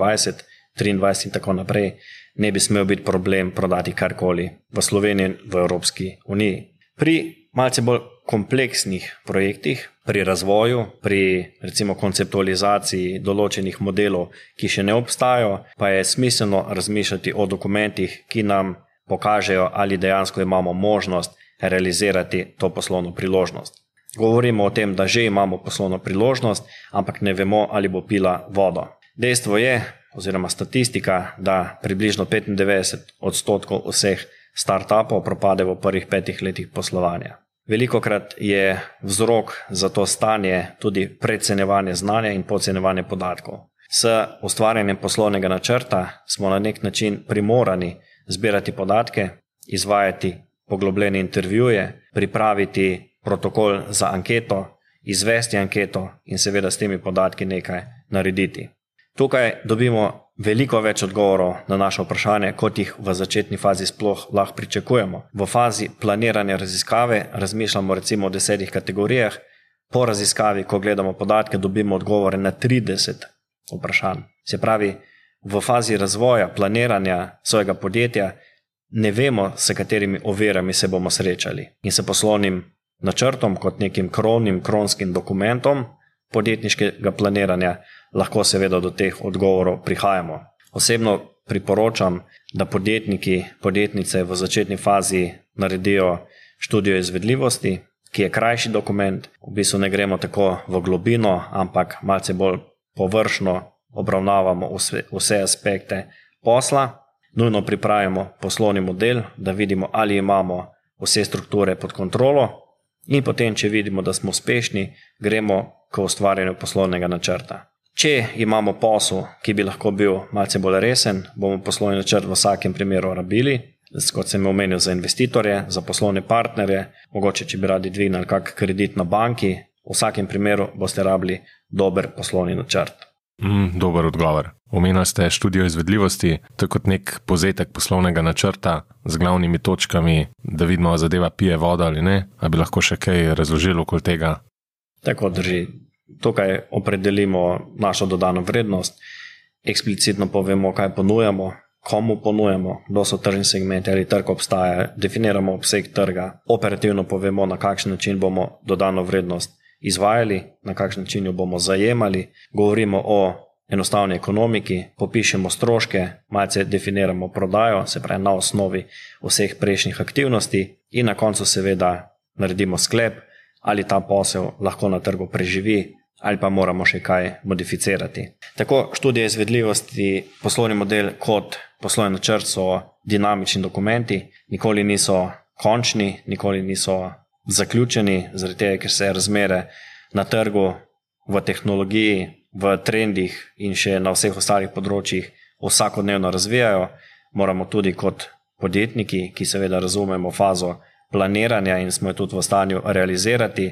2023 in tako naprej ne bi smel biti problem prodati karkoli v Sloveniji, v Evropski uniji. Pri malce bolj kompleksnih projektih, pri razvoju, pri recimo konceptualizaciji določenih modelov, ki še ne obstajajo, pa je smiselno razmišljati o dokumentih, ki nam pokažejo, ali dejansko imamo možnost realizirati to poslovno priložnost. Govorimo o tem, da že imamo poslovno priložnost, ampak ne vemo, ali bo pila vodo. Dejstvo je, oziroma statistika, da približno 95 odstotkov vseh startupov propade v prvih petih letih poslovanja. Veliko krat je vzrok za to stanje tudi precenevanje znanja in podcenevanje podatkov. S ustvarjanjem poslovnega načrta smo na nek način primorani zbirati podatke, izvajati poglobljene intervjuje, pripraviti protokol za anketo izvesti anketo in seveda s temi podatki nekaj narediti. Tukaj dobimo veliko več odgovorov na naše vprašanje, kot jih v začetni fazi sploh lahko pričakujemo. V fazi planiranja raziskave razmišljamo recimo o desetih kategorijah, po raziskavi, ko gledamo podatke, dobimo odgovore na 30 vprašanj. Se pravi, v fazi razvoja, planiranja svojega podjetja ne vemo, s katerimi ovirami se bomo srečali. In se poslovnim načrtom, kot nekim krovnim, kronskim dokumentom podjetniškega planiranja, lahko seveda do teh odgovorov prihajamo. Osebno priporočam, da podjetniki, podjetnice v začetni fazi naredijo študijo izvedljivosti, ki je krajši dokument, v bistvu ne gremo tako v globino, ampak malce bolj površno obravnavamo vse, vse aspekte posla, nujno pripravimo poslovni model, da vidimo, ali imamo vse strukture pod kontrolo, in potem, če vidimo, da smo uspešni, gremo k ustvarjanju poslovnega načrta. Če imamo posel, ki bi lahko bil malce bolj resen, bomo poslovni načrt v vsakem primeru rabili, kot sem omenil, za investitorje, za poslovne partnerje, mogoče, če bi radi dvignili kak kredit na banki, v vsakem primeru boste rabili dober poslovni načrt. Mm, dober odgovor. Omenili ste študijo izvedljivosti, to je kot nek povzetek poslovnega načrta z glavnimi točkami, da vidimo, ali zadeva pije voda ali ne. Ali bi lahko še kaj razložili okoli tega? Tako drži. Tukaj opredelimo našo dodano vrednost, eksplicitno povemo, kaj ponujamo, komu ponujamo, kdo so tržni segmenti ali trg obstaja, definiramo obseg trga, operativno povemo, na kakšen način bomo dodano vrednost izvajali, na kakšen način jo bomo zajemali, govorimo o enostavni ekonomiki, popišemo stroške, malce definiramo prodajo, se pravi na osnovi vseh prejšnjih aktivnosti, in na koncu, seveda, naredimo sklep, ali ta posel lahko na trgu preživi, ali pa moramo še kaj modificirati. Tako študije izvedljivosti, poslovni model kot poslovni načrt so dinamični dokumenti, nikoli niso končni, nikoli niso zaključeni, zaradi tega, ker se razmere na trgu, v tehnologiji, v trendih in še na vseh ostalih področjih vsakodnevno razvijajo. Moramo tudi kot podjetniki, ki seveda razumemo fazo planiranja in smo jo tudi v stanju realizirati,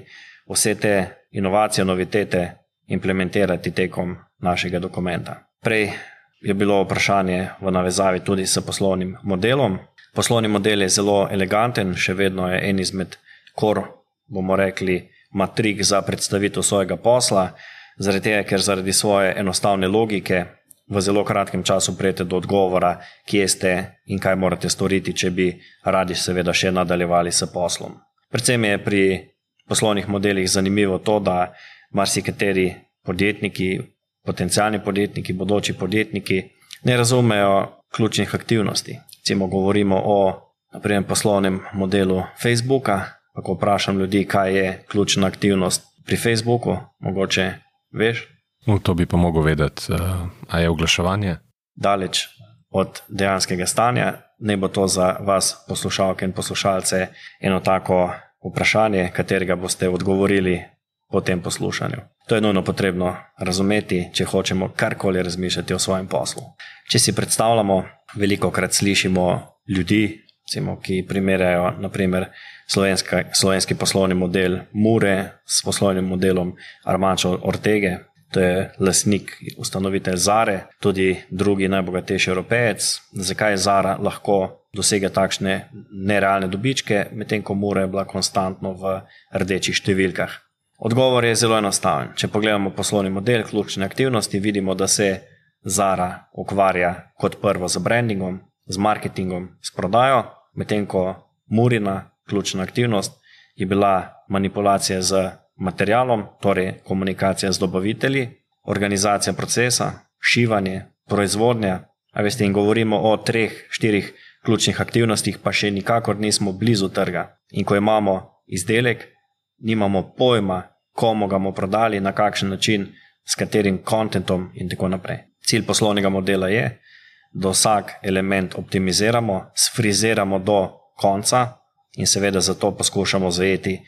vse te inovacije, novitete implementirati tekom našega dokumenta. Prej je bilo vprašanje v navezavi tudi s poslovnim modelom. Poslovni model je zelo eleganten, še vedno je en izmed kor bomo rekli, matrik za predstavitev svojega posla, zaradi tega, ker zaradi svoje enostavne logike v zelo kratkem času prijete do odgovora, kje ste in kaj morate storiti, če bi radi seveda še nadaljevali s poslom. Predvsem je pri poslovnih modelih zanimivo to, da marsikateri podjetniki, potencijalni podjetniki, bodoči podjetniki ne razumejo ključnih aktivnosti. Recimo govorimo o naprimer, poslovnem modelu Facebooka, ko vprašam ljudi, kaj je ključna aktivnost pri Facebooku, mogoče veš. No, to bi pa mogel vedeti, uh, a je oglaševanje. Daleč od dejanskega stanja, ne bo to za vas, poslušalke in poslušalce, eno tako vprašanje, katerega boste odgovorili po tem poslušanju. To je nujno potrebno razumeti, če hočemo karkoli razmišljati o svojem poslu. Če si predstavljamo, veliko krat slišimo ljudi, recimo, ki primerjajo naprimer, slovenska, slovenski poslovni model Mure s poslovnim modelom Armačo Ortege. To je lasnik, ustanovitelj Zare, tudi drugi najbogatejši evropejec. Zakaj Zara lahko dosega takšne nerealne dobičke, medtem ko Mure je bila konstantno v rdečih številkah? Odgovor je zelo enostaven. Če pogledamo poslovni model, ključne aktivnosti, vidimo, da se Zara ukvarja kot prvo z brandingom, z marketingom, s prodajo, medtem ko Murina, ključna aktivnost, je bila manipulacija z materialom, torej komunikacija z dobavitelji, organizacija procesa, šivanje, proizvodnja. A veste, in govorimo o treh, štirih ključnih aktivnostih, pa še nikakor nismo blizu trga. In ko imamo izdelek, nimamo pojma, komu ga bomo prodali, na kakšen način, s katerim kontentom in tako naprej. Cilj poslovnega modela je, da vsak element optimiziramo, sfriziramo do konca in seveda zato poskušamo zajeti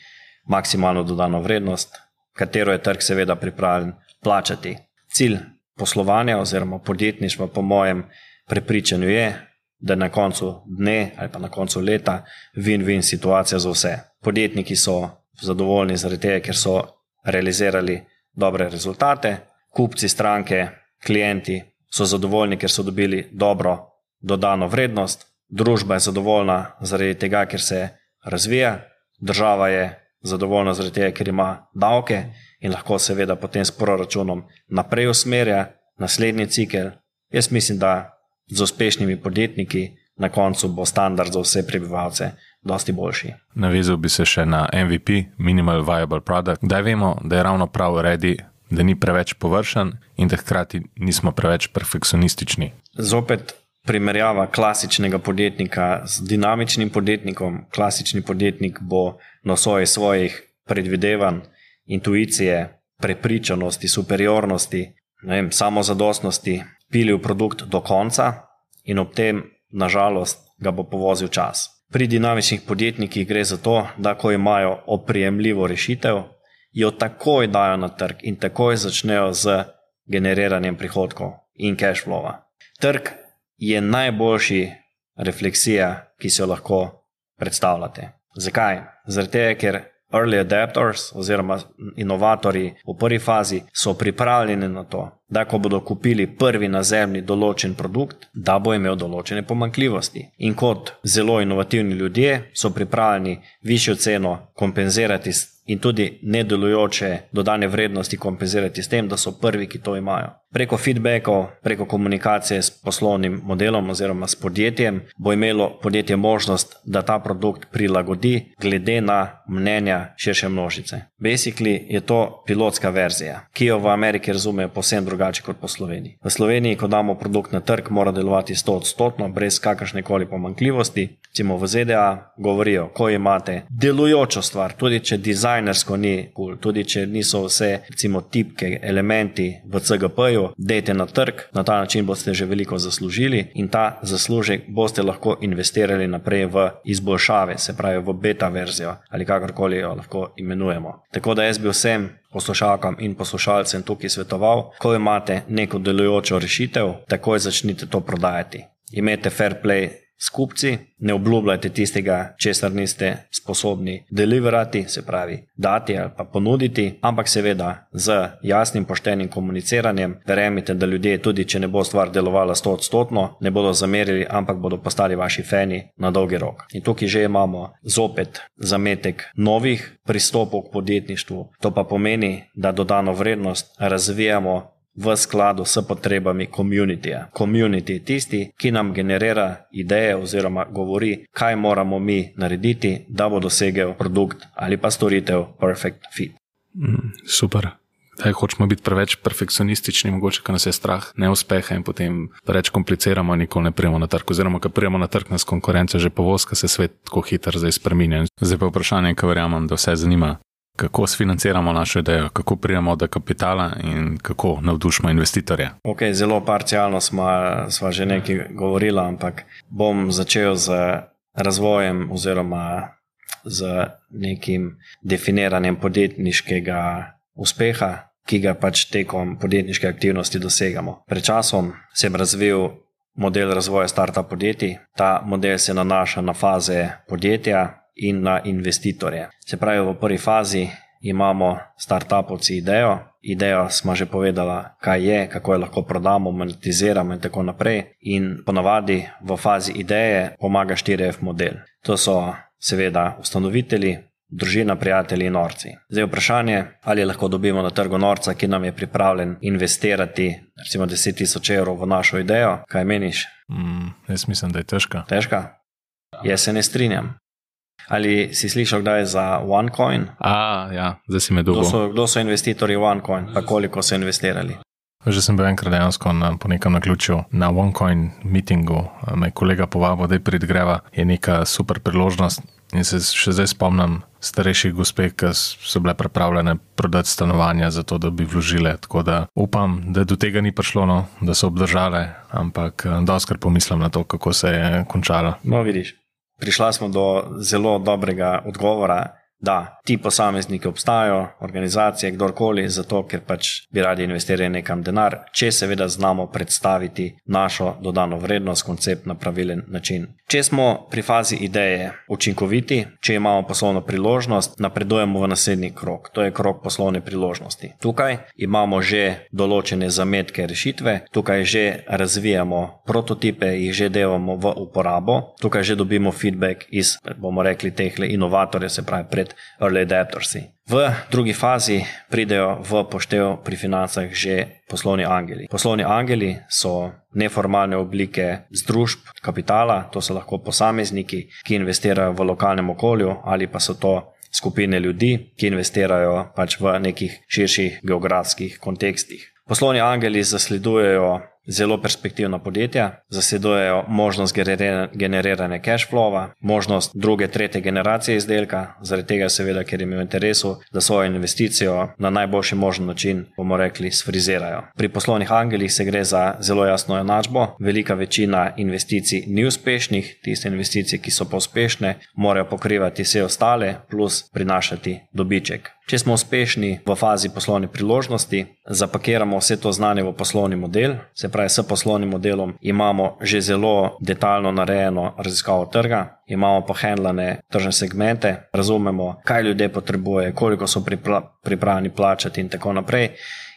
maksimalno dodano vrednost, katero je trg seveda pripravljen plačati. Cilj poslovanja oziroma podjetništva, po mojem prepričanju, je, da na koncu dne ali pa na koncu leta win-win situacija za vse. Podjetniki so zadovoljni zaradi tega, ker so realizirali dobre rezultate, kupci, stranke, klienti so zadovoljni, ker so dobili dobro dodano vrednost, družba je zadovoljna zaradi tega, ker se razvija, država je zadovoljna zaradi tega, ker ima davke in lahko seveda potem s proračunom naprej usmerja naslednji cikel. Jaz mislim, da z uspešnimi podjetniki na koncu bo standard za vse prebivalce dosti boljši. Navezal bi se še na MVP, Minimal Viable Product. Da vemo, da je ravno prav ready, da ni preveč površen in da hkrati nismo preveč perfekcionistični. Zopet primerjava klasičnega podjetnika z dinamičnim podjetnikom. Klasični podjetnik bo na osnovi svojih predvidevanj, intuicije, prepričanosti, superiornosti, vem, samozadostnosti pilil produkt do konca in ob tem, nažalost, ga bo povozil čas. Pri dinamičnih podjetnikih gre za to, da ko imajo oprijemljivo rešitev, jo takoj dajo na trg in takoj začnejo z generiranjem prihodkov in cash flow. Trg je najboljši refleksija, ki si jo lahko predstavljate. Zakaj? Zato, ker early adapters oziroma inovatorji v prvi fazi so pripravljeni na to, da ko bodo kupili prvi nazemni določen produkt, da bo imel določene pomankljivosti. In kot zelo inovativni ljudje so pripravljeni višjo ceno kompenzirati in tudi nedelujoče dodane vrednosti kompenzirati s tem, da so prvi, ki to imajo. Preko feedbackov, preko komunikacije s poslovnim modelom oziroma s podjetjem, bo imelo podjetje možnost, da ta produkt prilagodi glede na mnenja širše množice. Basically je to pilotska verzija, ki jo v Ameriki razumejo posebno drugače kot po Sloveniji. V Sloveniji, ko damo produkt na trg, mora delovati 100-odstotno, brez kakršne koli pomankljivosti. Recimo v ZDA govorijo, ko imate delujočo stvar, tudi če dizajnersko ni kul, cool, tudi če niso vse recimo tipke, elementi v CGP-ju dajte na trg, na ta način boste že veliko zaslužili in ta zaslužek boste lahko investirali naprej v izboljšave, se pravi v beta verzijo ali kakorkoli jo lahko imenujemo. Tako da jaz bi vsem poslušalkam in poslušalcem tukaj svetoval, ko imate neko delujočo rešitev, takoj začnite to prodajati. Imejte fair play s kupci, ne obljubljajte tistega, česar niste sposobni deliverati, se pravi, dati ali pa ponuditi, ampak seveda z jasnim, poštenim komuniciranjem, verjemite, da ljudje, tudi če ne bo stvar delovala 100-odstotno, ne bodo zamerili, ampak bodo postali vaši fani na dolgi rok. In tukaj že imamo zopet zametek novih pristopov k podjetništvu. To pa pomeni, da dodano vrednost razvijamo v skladu s potrebami komunitija. Community je tisti, ki nam generira ideje oziroma govori, kaj moramo mi narediti, da bo dosegel produkt ali pa storitev perfect fit. Mm, super. Zdaj hočemo biti preveč perfekcionistični, mogoče, ker nas je strah neuspeha in potem preveč kompliciramo nikoli ne prijemo na trg. Oziroma, ker prijemo na trg nas konkurence že povoz, ker se svet tako hitro zdaj spremenja. Zdaj pa vprašanje, ki verjamem, da vse zanima kako sfinanciramo našo idejo, kako prijemo do kapitala in kako navdušimo investitorje. Okay, zelo parcialno smo, smo že nekaj govorili, ampak bom začel z razvojem oziroma z nekim definiranjem podjetniškega uspeha. Ki ga pač tekom podjetniške aktivnosti dosegamo. Pred časom sem razvil model razvoja startup podjetij. Ta model se nanaša na faze podjetja, in na investitorje. Se pravi, v prvi fazi imamo startupovci idejo, idejo smo že povedali, kaj je, kako jo lahko prodamo, monetiziramo in tako naprej. In ponavadi v fazi ideje pomaga 4F model. To so seveda ustanovitelji. Družina, prijatelji in norci. Zdaj je vprašanje, ali lahko dobimo na trgu norca, ki nam je pripravljen investirati, recimo, 10.000 evrov v našo idejo. Kaj meniš? Mm, jaz mislim, da je težka. Težka? Jaz se ne strinjam. Ali si slišal, kdaj je za OneCoin? A, ja, zdaj si me dolgo. Kdo so, kdo so investitorji OneCoin, pa koliko so investirali? Že sem bil enkrat dejansko na, po nekem naključju na OneCoin meetingu, me kolega povabil, da je pridgreva, je neka super priložnost. In se še zdaj spomnim starejših gospe, ki so bile pripravljene prodati stanovanja za to, da bi vložile. Tako da upam, da do tega ni prišlo, no, da so obdržale, ampak doskrat pomislim na to, kako se je končalo. No, vidiš prišla smo do zelo dobrega odgovora, da ti posamezniki obstajajo, organizacije, kdorkoli, zato ker pač bi radi investirali nekam denar, če seveda znamo predstaviti našo dodano vrednost, koncept na pravilen način. Če smo pri fazi ideje učinkoviti, če imamo poslovno priložnost, napredujemo v naslednji krok, to je krok poslovne priložnosti. Tukaj imamo že določene zametke rešitve, tukaj že razvijamo prototipe, jih že delamo v uporabo, tukaj že dobimo feedback iz, bomo rekli, teh inovatorjev, se pravi, pred early adaptersi. V drugi fazi pridejo v poštev pri financah že poslovni angeli. Poslovni angeli so neformalne oblike združb kapitala, to so lahko posamezniki, ki investirajo v lokalnem okolju, ali pa so to skupine ljudi, ki investirajo pač v nekih širših geografskih kontekstih. Poslovni angeli zasledujejo zelo perspektivna podjetja, zasledujejo možnost generiranja cash flowa, možnost druge, tretje generacije izdelka, zaradi tega, seveda, ker jim je v interesu, da svojo investicijo na najboljši možen način, bomo rekli, sfrizirajo. Pri poslovnih angelih se gre za zelo jasno enačbo. Velika večina investicij ni uspešnih, tiste investicije, ki so pa uspešne, morajo pokrivati vse ostale, plus prinašati dobiček. Če smo uspešni v fazi poslovne priložnosti, zapakiramo vse to znanje v poslovni model, se pravi, s poslovnim modelom imamo že zelo detaljno narejeno raziskavo trga, imamo pohendlane tržne segmente, razumemo, kaj ljudje potrebujejo, koliko so pripravljeni plačati in tako naprej.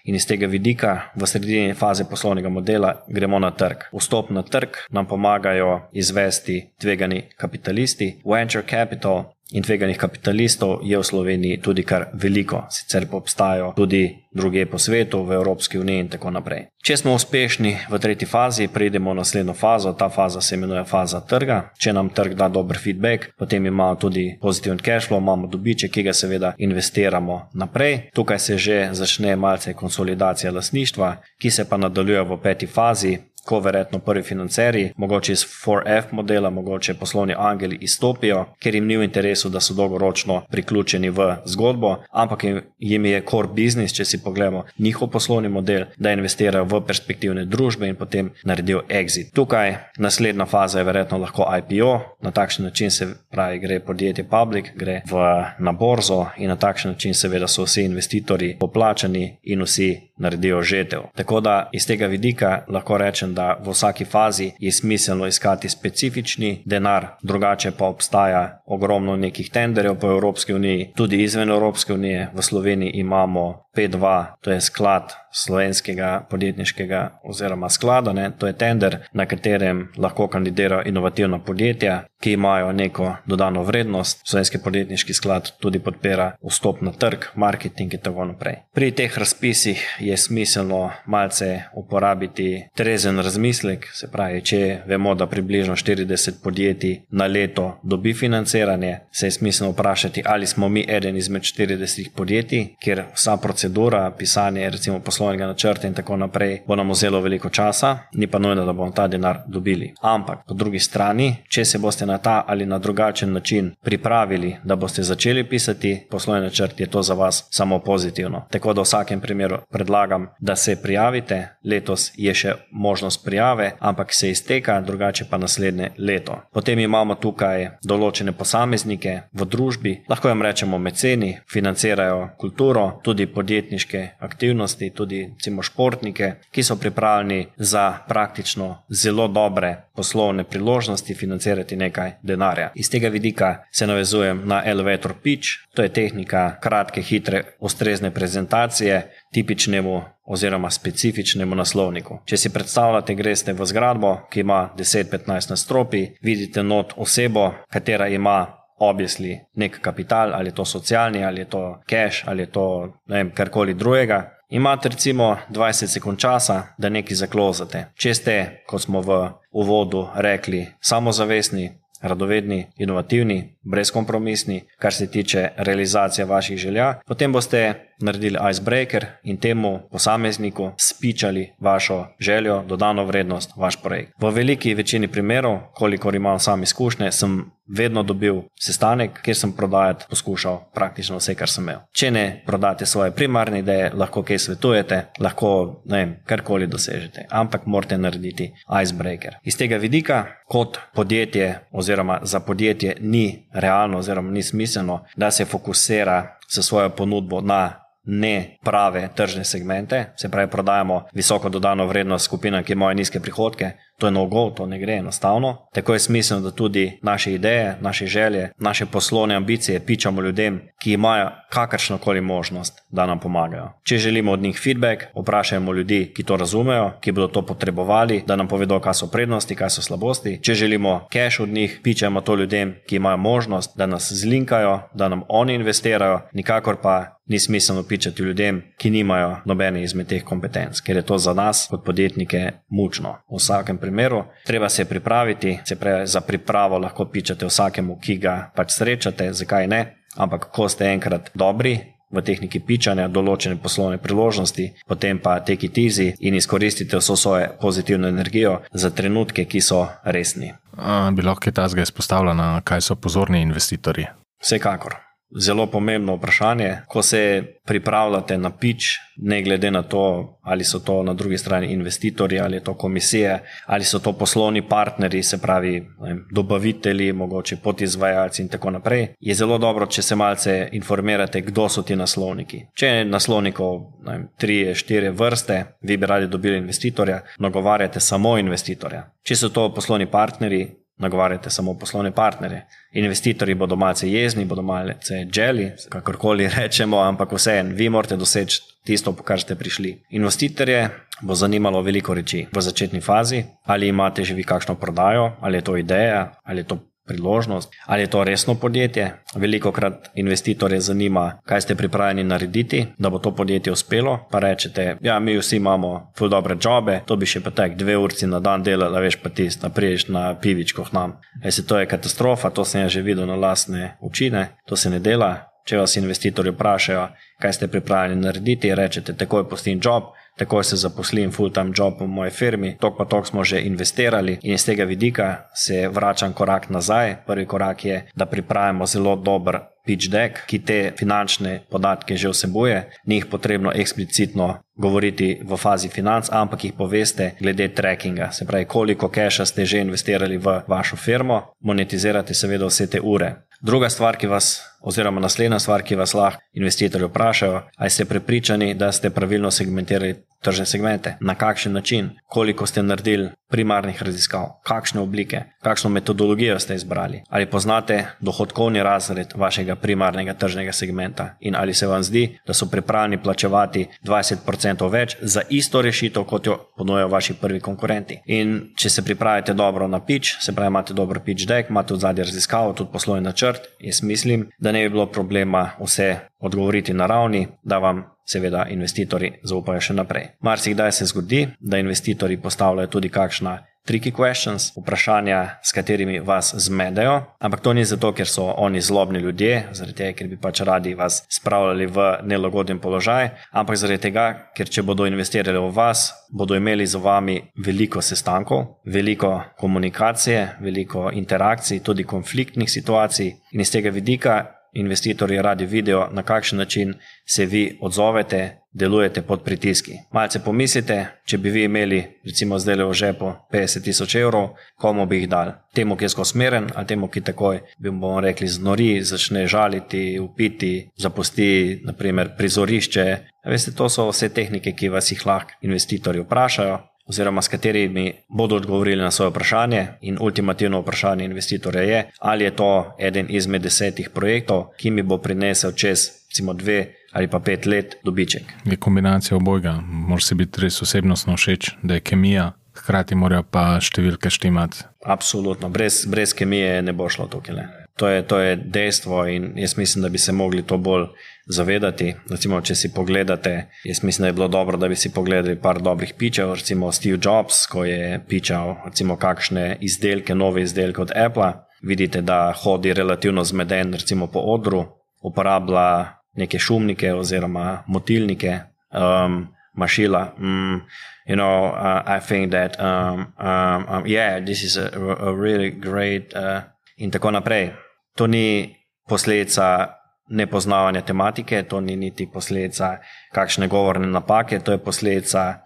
In iz tega vidika, v sredini faze poslovnega modela, gremo na trg. Vstop na trg nam pomagajo izvesti tvegani kapitalisti, venture capital, in tveganih kapitalistov je v Sloveniji tudi kar veliko, sicer pa obstajajo tudi druge po svetu, v Evropski uniji in tako naprej. Če smo uspešni v tretji fazi, pridemo v naslednjo fazo, ta faza se imenuje faza trga. Če nam trg da dober feedback, potem imamo tudi pozitiven cash flow, imamo dobiček, ki ga seveda investiramo naprej. Tukaj se že začne malce konsolidacija lasništva, ki se pa nadaljuje v peti fazi, ko verjetno prvi financerji, mogoče iz 4F modela, mogoče poslovni angeli izstopijo, ker jim ni v interesu, da so dolgoročno priključeni v zgodbo, ampak jim je core business, če si pogledamo njihov poslovni model, da investirajo v perspektivne družbe in potem naredijo exit. Tukaj naslednja faza je verjetno lahko IPO, na takšen način se pravi, gre podjetje public, gre v, na borzo in na takšen način seveda so vsi investitorji poplačani in vsi naredijo žetev. Tako da iz tega vidika lahko rečem, da v vsaki fazi je smiselno iskati specifični denar, drugače pa obstaja ogromno nekih tenderjev po Evropski uniji, tudi izven Evropske unije. V Sloveniji imamo P2, to je sklad slovenskega podjetniškega oziroma sklada, ne? to je tender, na katerem lahko kandidirajo inovativna podjetja, ki imajo neko dodano vrednost. Slovenski podjetniški sklad tudi podpira vstop na trg, marketing in tako naprej. Pri teh razpisih je smiselno malce uporabiti trezen razmislek, se pravi, če vemo, da približno 40 podjetij na leto dobi financiranje, se je smiselno vprašati, ali smo mi eden izmed 40 podjetij, kjer vsa procedura, pisanje recimo poslovnega načrta in tako naprej bo nam vzelo veliko časa, ni pa nujno, da bomo ta denar dobili. Ampak po drugi strani, če se boste na ta ali na drugačen način pripravili, da boste začeli pisati poslovni načrt, je to za vas samo pozitivno. Tako da v vsakem primeru predlagam, da se prijavite. Letos je še možnost prijave, ampak se izteka, drugače pa naslednje leto. Potem imamo tukaj določene posameznike v družbi, lahko jim rečemo meceni, financirajo kulturo, tudi podjetniške aktivnosti, tudi cimo športnike, ki so pripravljeni za praktično zelo dobre poslovne priložnosti financirati nekaj denarja. Iz tega vidika se navezujem na elevator pitch, to je tehnika kratke, hitre, ustrezne prezentacije tipičnemu oziroma specifičnemu naslovniku. Če si predstavljate, greste v zgradbo, ki ima 10-15 nastropi, vidite not osebo, katera ima objesli nek kapital, ali je to socialni, ali je to cash, ali je to vem, karkoli drugega. Imate recimo 20 sekund časa, da nekaj zaklozate. Če ste, kot smo v uvodu rekli, samozavestni, radovedni, inovativni, brezkompromisni, kar se tiče realizacije vaših želja, potem boste naredili icebreaker in temu posamezniku spičali vašo željo, dodano vrednost, vaš projekt. V veliki večini primerov, kolikor imam sam izkušnje, sem vedno dobil sestanek, kjer sem prodajati poskušal praktično vse, kar sem imel. Če ne prodate svoje primarne ideje, lahko kaj svetujete, lahko vem, karkoli dosežete, ampak morate narediti icebreaker. Iz tega vidika, kot podjetje oziroma za podjetje ni realno oziroma ni smiselno, da se fokusira s svojo ponudbo na ne prave tržne segmente, se pravi, prodajamo visoko dodano vrednost skupinam, ki imajo nizke prihodke, to je no-go, to ne gre enostavno. Tako je smiselno, da tudi naše ideje, naše želje, naše poslovne ambicije pičamo ljudem, ki imajo kakršno koli možnost, da nam pomagajo. Če želimo od njih feedback, vprašajmo ljudi, ki to razumejo, ki bodo to potrebovali, da nam povedo, kaj so prednosti, kaj so slabosti. Če želimo cash od njih, pičemo to ljudem, ki imajo možnost, da nas zlinkajo, da nam oni investirajo, nikakor pa ni smiselno pičati ljudem, ki nimajo nobene izmed teh kompetenc, ker je to za nas, kot podjetnike, mučno. V vsakem primeru, treba se pripraviti, se pravi, za pripravo lahko pičate vsakemu, ki ga pač srečate, zakaj ne. Ampak, ko ste enkrat dobri v tehniki pičanja, določene poslovne priložnosti, potem pa it easy in izkoristite vso svojo pozitivno energijo za trenutke, ki so resni. A, bi lahko ta zgaj izpostavljena, kaj so pozorni investitorji? Vsekakor zelo pomembno vprašanje. Ko se pripravljate na pič, ne glede na to, ali so to na drugi strani investitorji, ali je to komisije, ali so to poslovni partnerji, se pravi vem, dobavitelji, mogoče podizvajalci in tako naprej, je zelo dobro, če se malce informirate, kdo so ti naslovniki. Če je naslovnikov vem, tri, štiri vrste, vi bi radi dobili investitorja, nagovarjate samo investitorja. Če so to poslovni partnerji, nagovarjate samo poslovne partnerje. Investitorji bodo malce jezni, bodo malce želi, kakorkoli rečemo, ampak vseeno, vi morate doseči tisto, po kar ste prišli. Investitorje bo zanimalo veliko reči v začetni fazi, ali imate že vi kakšno prodajo, ali je to ideja, ali je to priložnost, ali je to resno podjetje. Veliko krat investitorje zanima, kaj ste pripravljeni narediti, da bo to podjetje uspelo. Pa rečete, ja, mi vsi imamo ful dobre jobe, to bi še pa tek dve urci na dan delali, veš pa ti, da priješ na pivičko nam. Ese, to je katastrofa, to sem že videl na lastne učine, to se ne dela. Če vas investitorji vprašajo, kaj ste pripravljeni narediti, rečete, takoj postim job, takoj se zaposlim full-time job v moji firmi, tok pa tok smo že investirali in iz tega vidika se vračam korak nazaj. Prvi korak je, da pripravimo zelo dober pitch deck, ki te finančne podatke že vsebuje, ni jih potrebno eksplicitno govoriti v fazi financ, ampak jih poveste glede trackinga, se pravi, koliko keša ste že investirali v vašo firmo, monetizirate seveda vse te ure. Druga stvar, ki vas, oziroma naslednja stvar, ki vas lahko investitorji vprašajo, ali ste prepričani, da ste pravilno segmentirali tržne segmente, na kakšen način, koliko ste naredili primarnih raziskav, kakšne oblike, kakšno metodologijo ste izbrali, ali poznate dohodkovni razred vašega primarnega tržnega segmenta? In ali se vam zdi, da so pripravljeni plačevati 20% več za isto rešitev, kot jo ponujajo vaši prvi konkurenti. In če se pripravite dobro na pitch, se pravi, imate dober pitch deck, imate v zadnji raziskavo, tudi poslovni načrt, jaz mislim, da ne bi bilo problema vse odgovoriti na ravni, da vam seveda investitorji zaupajo še naprej. Marsikdaj se zgodi, da investitorji postavljajo tudi kakšna tricky questions, vprašanja, s katerimi vas zmedejo, ampak to ni zato, ker so oni zlobni ljudje, zaradi tega, ker bi pač radi vas spravljali v nelagoden položaj, ampak zaradi tega, ker če bodo investirali v vas, bodo imeli z vami veliko sestankov, veliko komunikacije, veliko interakcij, tudi konfliktnih situacij in iz tega vidika investitorji radi vidijo, na kakšen način se vi odzovete, delujete pod pritiski. Malce pomislite, če bi vi imeli, recimo, zdaj le v žepu 50 tisoč evrov, komu bi jih dal? Temu, ki je skosmeren, ali temu, ki takoj, bi bomo rekli, znori, začne žaliti, upiti, zapusti, naprimer, prizorišče. Veste, to so vse tehnike, ki vas jih lahko investitorji vprašajo oziroma s katerimi bodo odgovorili na svoje vprašanje. In ultimativno vprašanje investitorja je, ali je to eden izmed desetih projektov, ki mi bo prinesel čez recimo dve ali pa pet let dobiček. Je kombinacija obojga, moraš si biti res osebnostno všeč, da je kemija. Hkrati morajo pa številke štimati. Absolutno, brez, brez kemije ne bo šlo tukaj. To je, to je dejstvo in jaz mislim, da bi se mogli to bolj zavedati. Recimo, če si pogledate, jaz mislim, da je bilo dobro, da bi si pogledali par dobrih pičev, recimo Steve Jobs, ko je pičal recimo kakšne izdelke, nove izdelke od Apple. Vidite, da hodi relativno zmeden, recimo po odru, uporablja neke šumnike oziroma motilnike, um, mašila. Mm, you know, uh, I think that, um, um, um, yeah, this is a, a really great, uh, in tako naprej. To ni posledica nepoznavanja tematike, to ni niti posledica kakšne govorne napake, to je posledica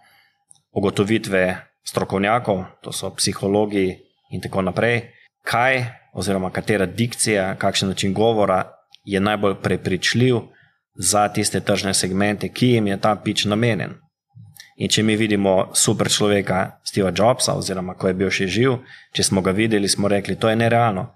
ugotovitve strokovnjakov, to so psihologi in tako naprej, kaj oziroma katera dikcija, kakšen način govora je najbolj prepričljiv za tiste tržne segmente, ki jim je ta pič namenjen. In če mi vidimo super človeka, Steva Jobsa, oziroma ko je bil še živ, če smo ga videli, smo rekli, to je nerealno.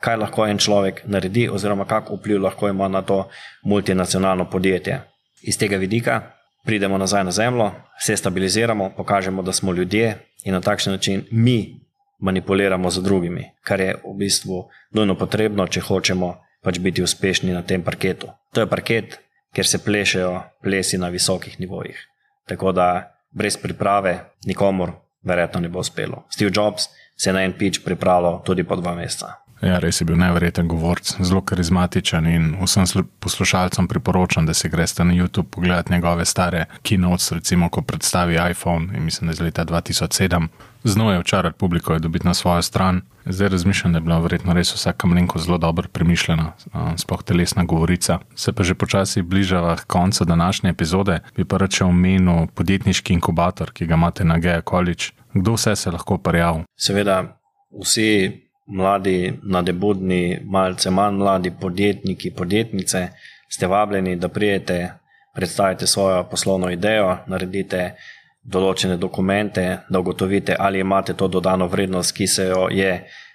Kaj lahko en človek naredi, oziroma kak vpliv lahko ima na to multinacionalno podjetje. Iz tega vidika pridemo nazaj na zemljo, vse stabiliziramo, pokažemo, da smo ljudje in na takšen način mi manipuliramo z drugimi, kar je v bistvu nujno potrebno, če hočemo pač biti uspešni na tem parketu. To je parket, kjer se plešejo plesi na visokih nivojih. Tako da brez priprave nikomor verjetno ne bo uspelo. Steve Jobs se je na en pič pripravljal tudi po dva meseca. Ja, res je bil nevreten govorc, zelo karizmatičen in vsem poslušalcem priporočam, da se greste na YouTube pogledati njegove stare keynotes, recimo, ko predstavi iPhone in mislim, da je iz leta 2007. Znova je včeraj publiko je dobiti na svojo stran. Zdaj razmišljam, da je bila verjetno res vsaka mlenko zelo dobro premišljena, sploh telesna govorica. Se pa že počasi bližava koncu današnje epizode, bi pa rače omenil podjetniški inkubator, ki ga imate na Gea College. Kdo vse se lahko parjal? Seveda, vsi mladi, nadebudni, malce manj mladi podjetniki, podjetnice, ste vabljeni, da prijete, predstavite svojo poslovno idejo, naredite določene dokumente, da ugotovite, ali imate to dodano vrednost, ki se jo je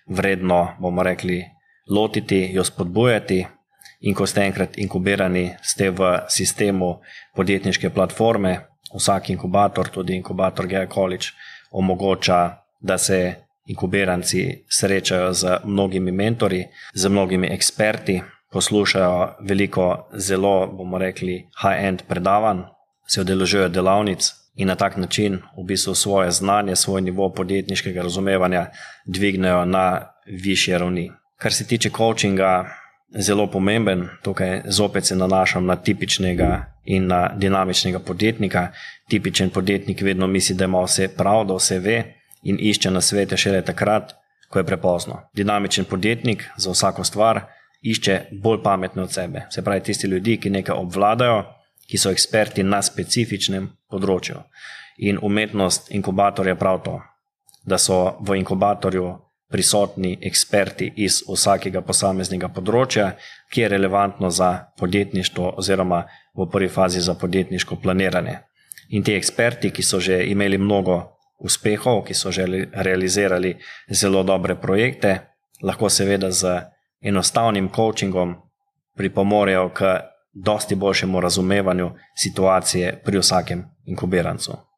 vredno, bomo rekli, lotiti, jo spodbujati. In ko ste enkrat inkubirani, ste v sistemu podjetniške platforme, vsak inkubator, tudi inkubator Gea College, omogoča, da se inkubiranci srečajo z mnogimi mentori, z mnogimi eksperti, poslušajo veliko zelo, bomo rekli, high-end predavanj, se odeležujejo delavnic in na tak način v bistvu svoje znanje, svoj nivo podjetniškega razumevanja dvignejo na višje ravni. Kar se tiče coachinga, zelo pomemben, tukaj zopet se nanašam na tipičnega in na dinamičnega podjetnika. Tipičen podjetnik vedno misli, da ima vse prav, da vse ve in išče na svete šele takrat, ko je prepozno. Dinamičen podjetnik za vsako stvar išče bolj pametne od sebe. Se pravi, tisti ljudi, ki nekaj obvladajo, ki so eksperti na specifičnem področju. In umetnost inkubatorja je prav to, da so v inkubatorju prisotni eksperti iz vsakega posameznega področja, ki je relevantno za podjetništvo, oziroma v prvi fazi za podjetniško planiranje. In ti eksperti, ki so že imeli mnogo uspehov, ki so že realizirali zelo dobre projekte, lahko seveda z enostavnim coachingom pripomorejo k dosti boljšemu razumevanju situacije pri vsakem inkubirancu.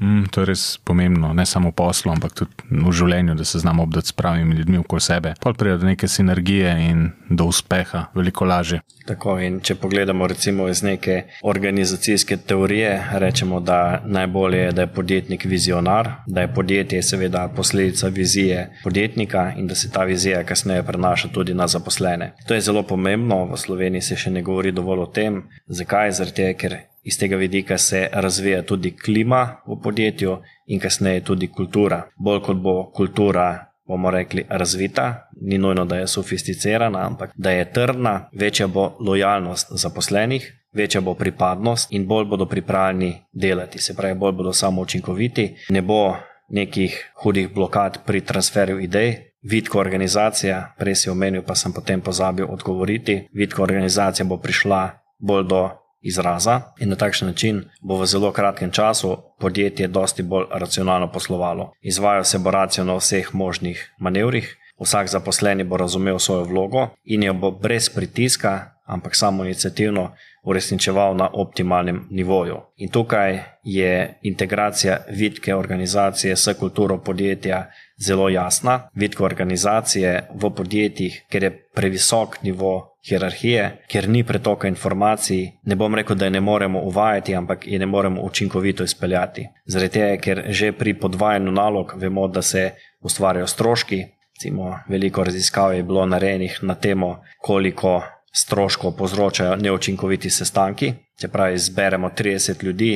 Mm, to je res pomembno, ne samo v poslu, ampak tudi v življenju, da se znamo obdati s pravimi ljudmi okoli sebe. Pa pride do neke sinergije in do uspeha, veliko lažje. Tako in če pogledamo recimo iz neke organizacijske teorije, rečemo, da najbolje je, da je podjetnik vizionar, da je podjetje seveda posledica vizije podjetnika in da se ta vizija kasneje prenaša tudi na zaposlene. To je zelo pomembno, v Sloveniji se še ne govori dovolj o tem. Zakaj? Zato, ker iz tega vidika se razvija tudi klima v podjetju in kasneje tudi kultura. Bolj kot bo kultura, bomo rekli, razvita, ni nujno, da je sofisticirana, ampak da je trdna, večja bo lojalnost zaposlenih, večja bo pripadnost in bolj bodo pripravljeni delati, se pravi, bolj bodo samo učinkoviti, ne bo nekih hudih blokad pri transferju idej. Vidko organizacija, prej si omenil, pa sem potem pozabil odgovoriti. Vidko organizacija bo prišla bolj do izraza in na takšen način bo v zelo kratkem času podjetje dosti bolj racionalno poslovalo. Izvajal se bo racijo na vseh možnih manevrih, vsak zaposleni bo razumel svojo vlogo in jo bo brez pritiska, ampak samo inicijativno uresničeval na optimalnem nivoju. In tukaj je integracija vidke organizacije s kulturo podjetja zelo jasna. Vidke organizacije v podjetjih, ker je previsok nivo hierarhije, ker ni pretoka informacij, ne bom rekel, da je ne moremo uvajati, ampak je ne moremo učinkovito izpeljati. Zaradi tega, ker že pri podvajanju nalog vemo, da se ustvarjajo stroški. Recimo, veliko raziskav je bilo narejenih na temo, koliko stroškov povzročajo neučinkoviti sestanki. Če pravi, zberemo 30 ljudi,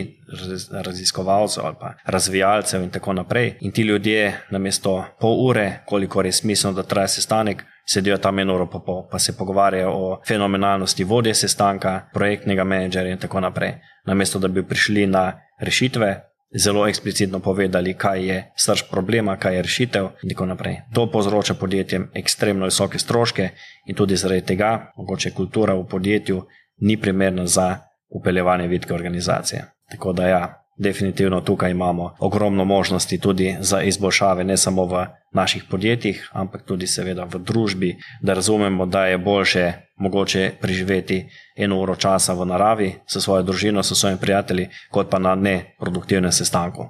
raziskovalcev ali razvijalcev in tako naprej, in ti ljudje, namesto pol ure, koliko je smiselno, da traja sestanek, sedijo tam eno uro, pa, pol, pa se pogovarjajo o fenomenalnosti vodje sestanka, projektnega menedžerja in tako naprej. Namesto da bi prišli na rešitve, zelo eksplicitno povedali, kaj je srč problema, kaj je rešitev in tako naprej. To povzroča podjetjem ekstremno visoke stroške in tudi zaradi tega, mogoče kultura v podjetju ni primerna za upeljevanje vidke organizacije. Tako da ja, definitivno tukaj imamo ogromno možnosti tudi za izboljšave, ne samo v naših podjetjih, ampak tudi seveda v družbi, da razumemo, da je boljše mogoče preživeti eno uro časa v naravi s svojo družino, s svojimi prijatelji, kot pa na neproduktivnem sestanku.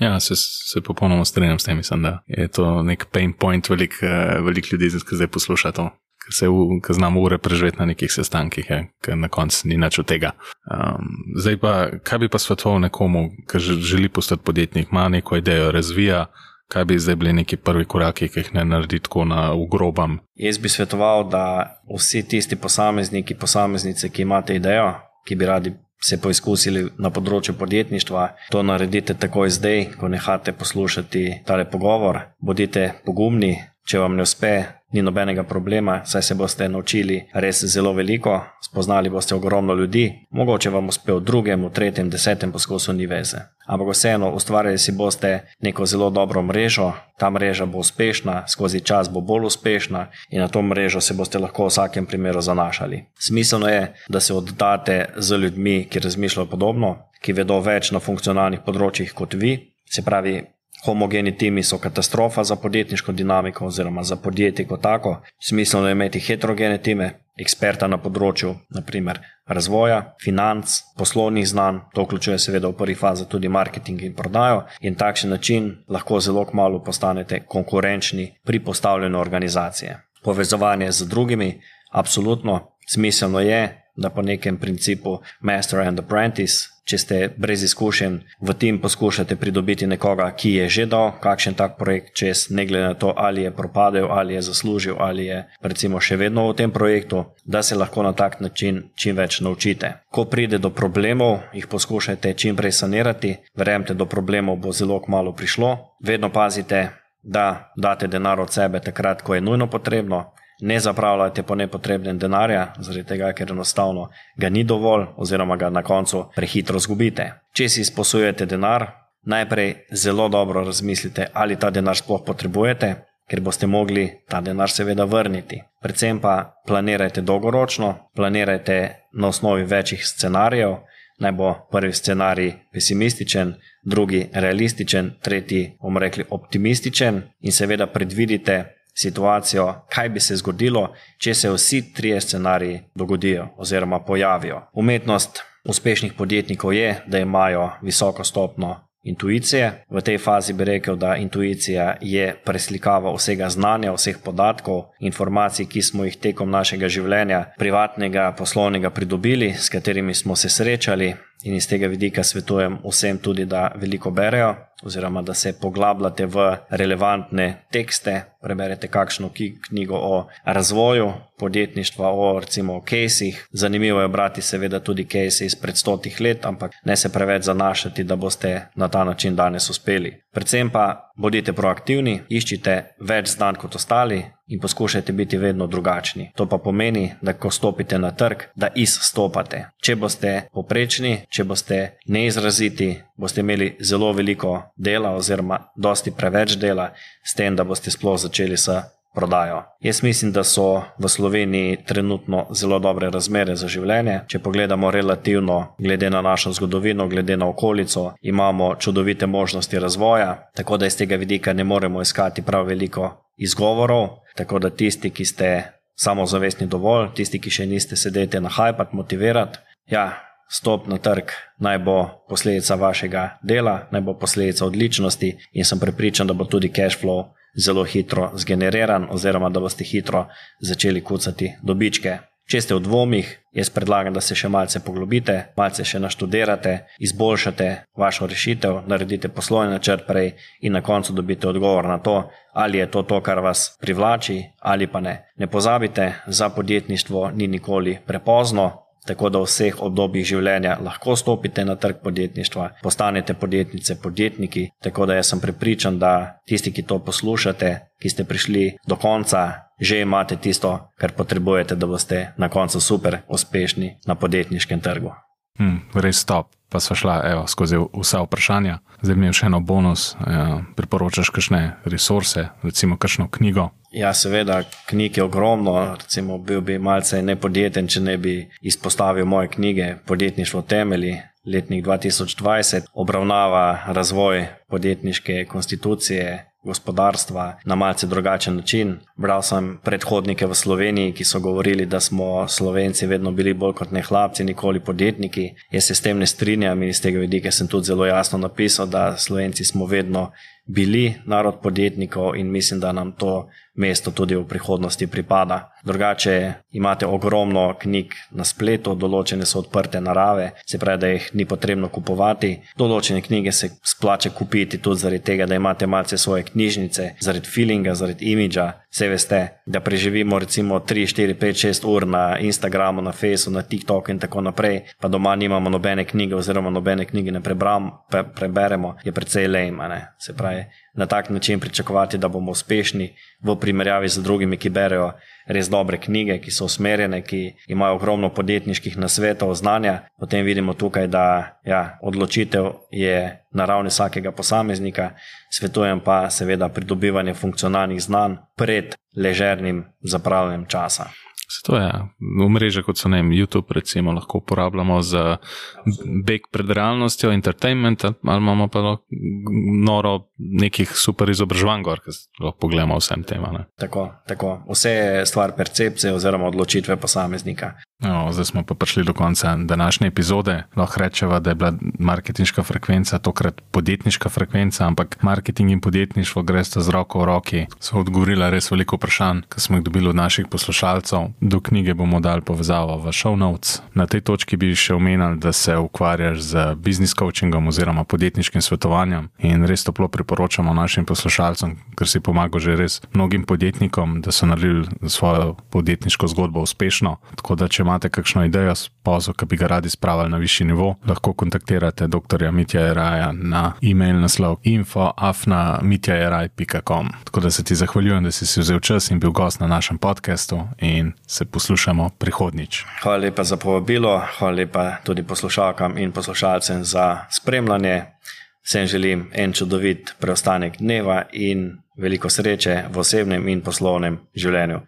Ja, se, se popolnoma strinjam s tem, mislim, da je to nek pain point, veliko velik ljudi, ki zdaj poslušajo to se ker znamo ure preživeti na nekih sestankih, ker na koncu ni nič od tega. Um, zdaj pa, kaj bi pa svetoval nekomu, ki želi postati podjetnik, ima neko idejo, razvija, kaj bi zdaj bili neki prvi koraki, ki jih ne naredi tako na ugrobam? Jaz bi svetoval, da vsi tisti posamezniki, posameznice, ki imate idejo, ki bi radi. Se poizkusili na področju podjetništva, to naredite takoj zdaj, ko nehate poslušati tale pogovor. Bodite pogumni, če vam ne uspe, ni nobenega problema, saj se boste naučili res zelo veliko, spoznali boste ogromno ljudi, mogoče vam uspe v drugem, v tretjem, desetem poskusu ni veze. Ampak vseeno, ustvarjali si boste neko zelo dobro mrežo, ta mreža bo uspešna, skozi čas bo bolj uspešna in na to mrežo se boste lahko v vsakem primeru zanašali. Smiselno je, da se oddate z ljudmi, ki razmišljajo podobno, ki vedo več na funkcionalnih področjih kot vi, se pravi, homogeni timi so katastrofa za podjetniško dinamiko oziroma za podjetje kot tako. Smiselno je imeti heterogene time, eksperta na področju naprimer, razvoja, financ, poslovnih znanj, to vključuje seveda v prvi fazi tudi marketing in prodajo in takšen način lahko zelo kmalo postanete konkurenčni pri postavljanju organizacije. Povezovanje z drugimi, absolutno smiselno je, da po nekem principu Master and Apprentice če ste brez izkušenj v tem poskušate pridobiti nekoga, ki je že dal kakšen tak projekt čez, ne glede na to, ali je propadel, ali je zaslužil, ali je recimo še vedno v tem projektu, da se lahko na tak način čim več naučite. Ko pride do problemov, jih poskušajte čim prej sanirati, verjemite, do problemov bo zelo kmalo prišlo, vedno pazite, da date denar od sebe takrat, ko je nujno potrebno, ne zapravljajte po nepotrebnem denarja, zaradi tega, ker enostavno ga ni dovolj, oziroma ga na koncu prehitro zgubite. Če si izposujete denar, najprej zelo dobro razmislite, ali ta denar sploh potrebujete, ker boste mogli ta denar seveda vrniti. Predvsem pa planirajte dolgoročno, planirajte na osnovi večjih scenarijev. Naj bo prvi scenarij pesimističen, drugi realističen, tretji, bomo rekli, optimističen, in seveda predvidite, situacijo, kaj bi se zgodilo, če se vsi trije scenariji dogodijo oziroma pojavijo. Umetnost uspešnih podjetnikov je, da imajo visoko stopno intuicije. V tej fazi bi rekel, da intuicija je preslikava vsega znanja, vseh podatkov, informacij, ki smo jih tekom našega življenja, privatnega, poslovnega, pridobili, s katerimi smo se srečali. In iz tega vidika svetujem vsem tudi, da veliko berejo, oziroma da se poglabljate v relevantne tekste, preberete kakšno knjigo o razvoju podjetništva, o recimo casih. Zanimivo je brati seveda tudi case iz pred stotih let, ampak ne se preveč zanašati, da boste na ta način danes uspeli. Predvsem pa bodite proaktivni, iščite več znanj kot ostali, in poskušajte biti vedno drugačni. To pa pomeni, da ko stopite na trg, da izstopate. Če boste poprečni, če boste neizraziti, boste imeli zelo veliko dela, oziroma dosti preveč dela, s tem, da boste sploh začeli s prodajo. Jaz mislim, da so v Sloveniji trenutno zelo dobre razmere za življenje. Če pogledamo relativno, glede na našo zgodovino, glede na okolico, imamo čudovite možnosti razvoja, tako da iz tega vidika ne moremo iskati prav veliko izgovorov. Tako da tisti, ki ste samozavestni dovolj, tisti, ki še niste sedeti na hajpat, motivirati, ja, stop na trg naj bo posledica vašega dela, naj bo posledica odličnosti in sem prepričan, da bo tudi cash flow zelo hitro zgeneriran oziroma da boste hitro začeli kucati dobičke. Če ste v dvomih, jaz predlagam, da se še malce poglobite, malce še naštudirate, izboljšate vašo rešitev, naredite poslovni načrt prej in na koncu dobite odgovor na to, ali je to to, kar vas privlači ali pa ne. Ne pozabite, za podjetništvo ni nikoli prepozno, tako da v vseh obdobjih življenja lahko stopite na trg podjetništva, postanete podjetnice, podjetniki. Tako da jaz sem prepričan, da tisti, ki to poslušate, ki ste prišli do konca, že imate tisto, kar potrebujete, da boste na koncu super uspešni na podjetniškem trgu. Hmm, res top pa smo šla evo, skozi vsa vprašanja. Zdaj mi je še eno bonus, evo, priporočaš kakšne resurse, recimo kakšno knjigo. Ja, seveda, knjig je ogromno. Recimo, bil bi malce nepodjeten, če ne bi izpostavil moje knjige Podjetništvo temelji. letnik 2020, obravnava razvoj podjetniške konstitucije. Gospodarstva na malce drugačen način. Bral sem predhodnike v Sloveniji, ki so govorili, da smo Slovenci vedno bili bolj kot ne hlapci, nikoli podjetniki. Jaz se s tem ne strinjam in iz tega vidika sem tudi zelo jasno napisal, da Slovenci smo vedno bili narod podjetnikov in mislim, da nam to mesto tudi v prihodnosti pripada. Drugače imate ogromno knjig na spletu, določene so odprte narave, se pravi, da jih ni potrebno kupovati. Določene knjige se splača kupiti tudi zaradi tega, da imate malce svoje knjižnice, zaradi feelinga, zaradi imidža. Vse veste, da preživimo recimo 3, 4, 5, 6 ur na Instagramu, na Facebooku, na TikToku in tako naprej, pa doma nimamo nobene knjige oziroma nobene knjige ne prebram, pre, preberemo, je precej lejma. Se pravi, na tak način pričakovati, da bomo uspešni v primerjavi z drugimi, ki berejo res dobre knjige, ki so usmerjene, ki imajo ogromno podjetniških nasvetov, znanja. Potem vidimo tukaj, da ja, odločitev je na ravni vsakega posameznika, svetujem pa seveda pridobivanje funkcionalnih znanj pred ležernim zapravljanjem časa. To je mreže, kot so ne, YouTube, recimo, lahko uporabljamo za beg pred realnostjo, entertainment, ali imamo pa noro nekih super izobraževanj, ki lahko pogledamo vsem tem. Tako, tako. Vse je stvar percepcije oziroma odločitve posameznika. No, zdaj smo pa prišli do konca današnje epizode. Lahko rečemo, da je bila marketinška frekvenca tokrat podjetniška frekvenca, ampak marketing in podjetništvo gre sta z roko v roki. So odgovorila res veliko vprašanj, ki smo jih dobili od naših poslušalcev. Do knjige bomo dali povezavo v show notes. Na tej točki bi še omenil, da se ukvarjaš z business coachingom oziroma podjetniškim svetovanjem in res toplo priporočamo našim poslušalcem, ker si pomaga že res mnogim podjetnikom, da so naredili svojo podjetniško zgodbo uspešno. Tako da, če imate kakšno idejo, pozor, ki bi ga radi spravili na višji nivo, lahko kontaktirate dr. Mitja Eraja na e-mail naslov info.afna.mitjaeraj.com. Tako da se ti zahvaljujem, da si si vzel čas in bil gost na našem podkastu in se poslušamo prihodnič. Hvala lepa za povabilo, hvala lepa tudi poslušalkam in poslušalcem za spremljanje. Vsem želim en čudovit preostanek dneva in veliko sreče v osebnem in poslovnem življenju.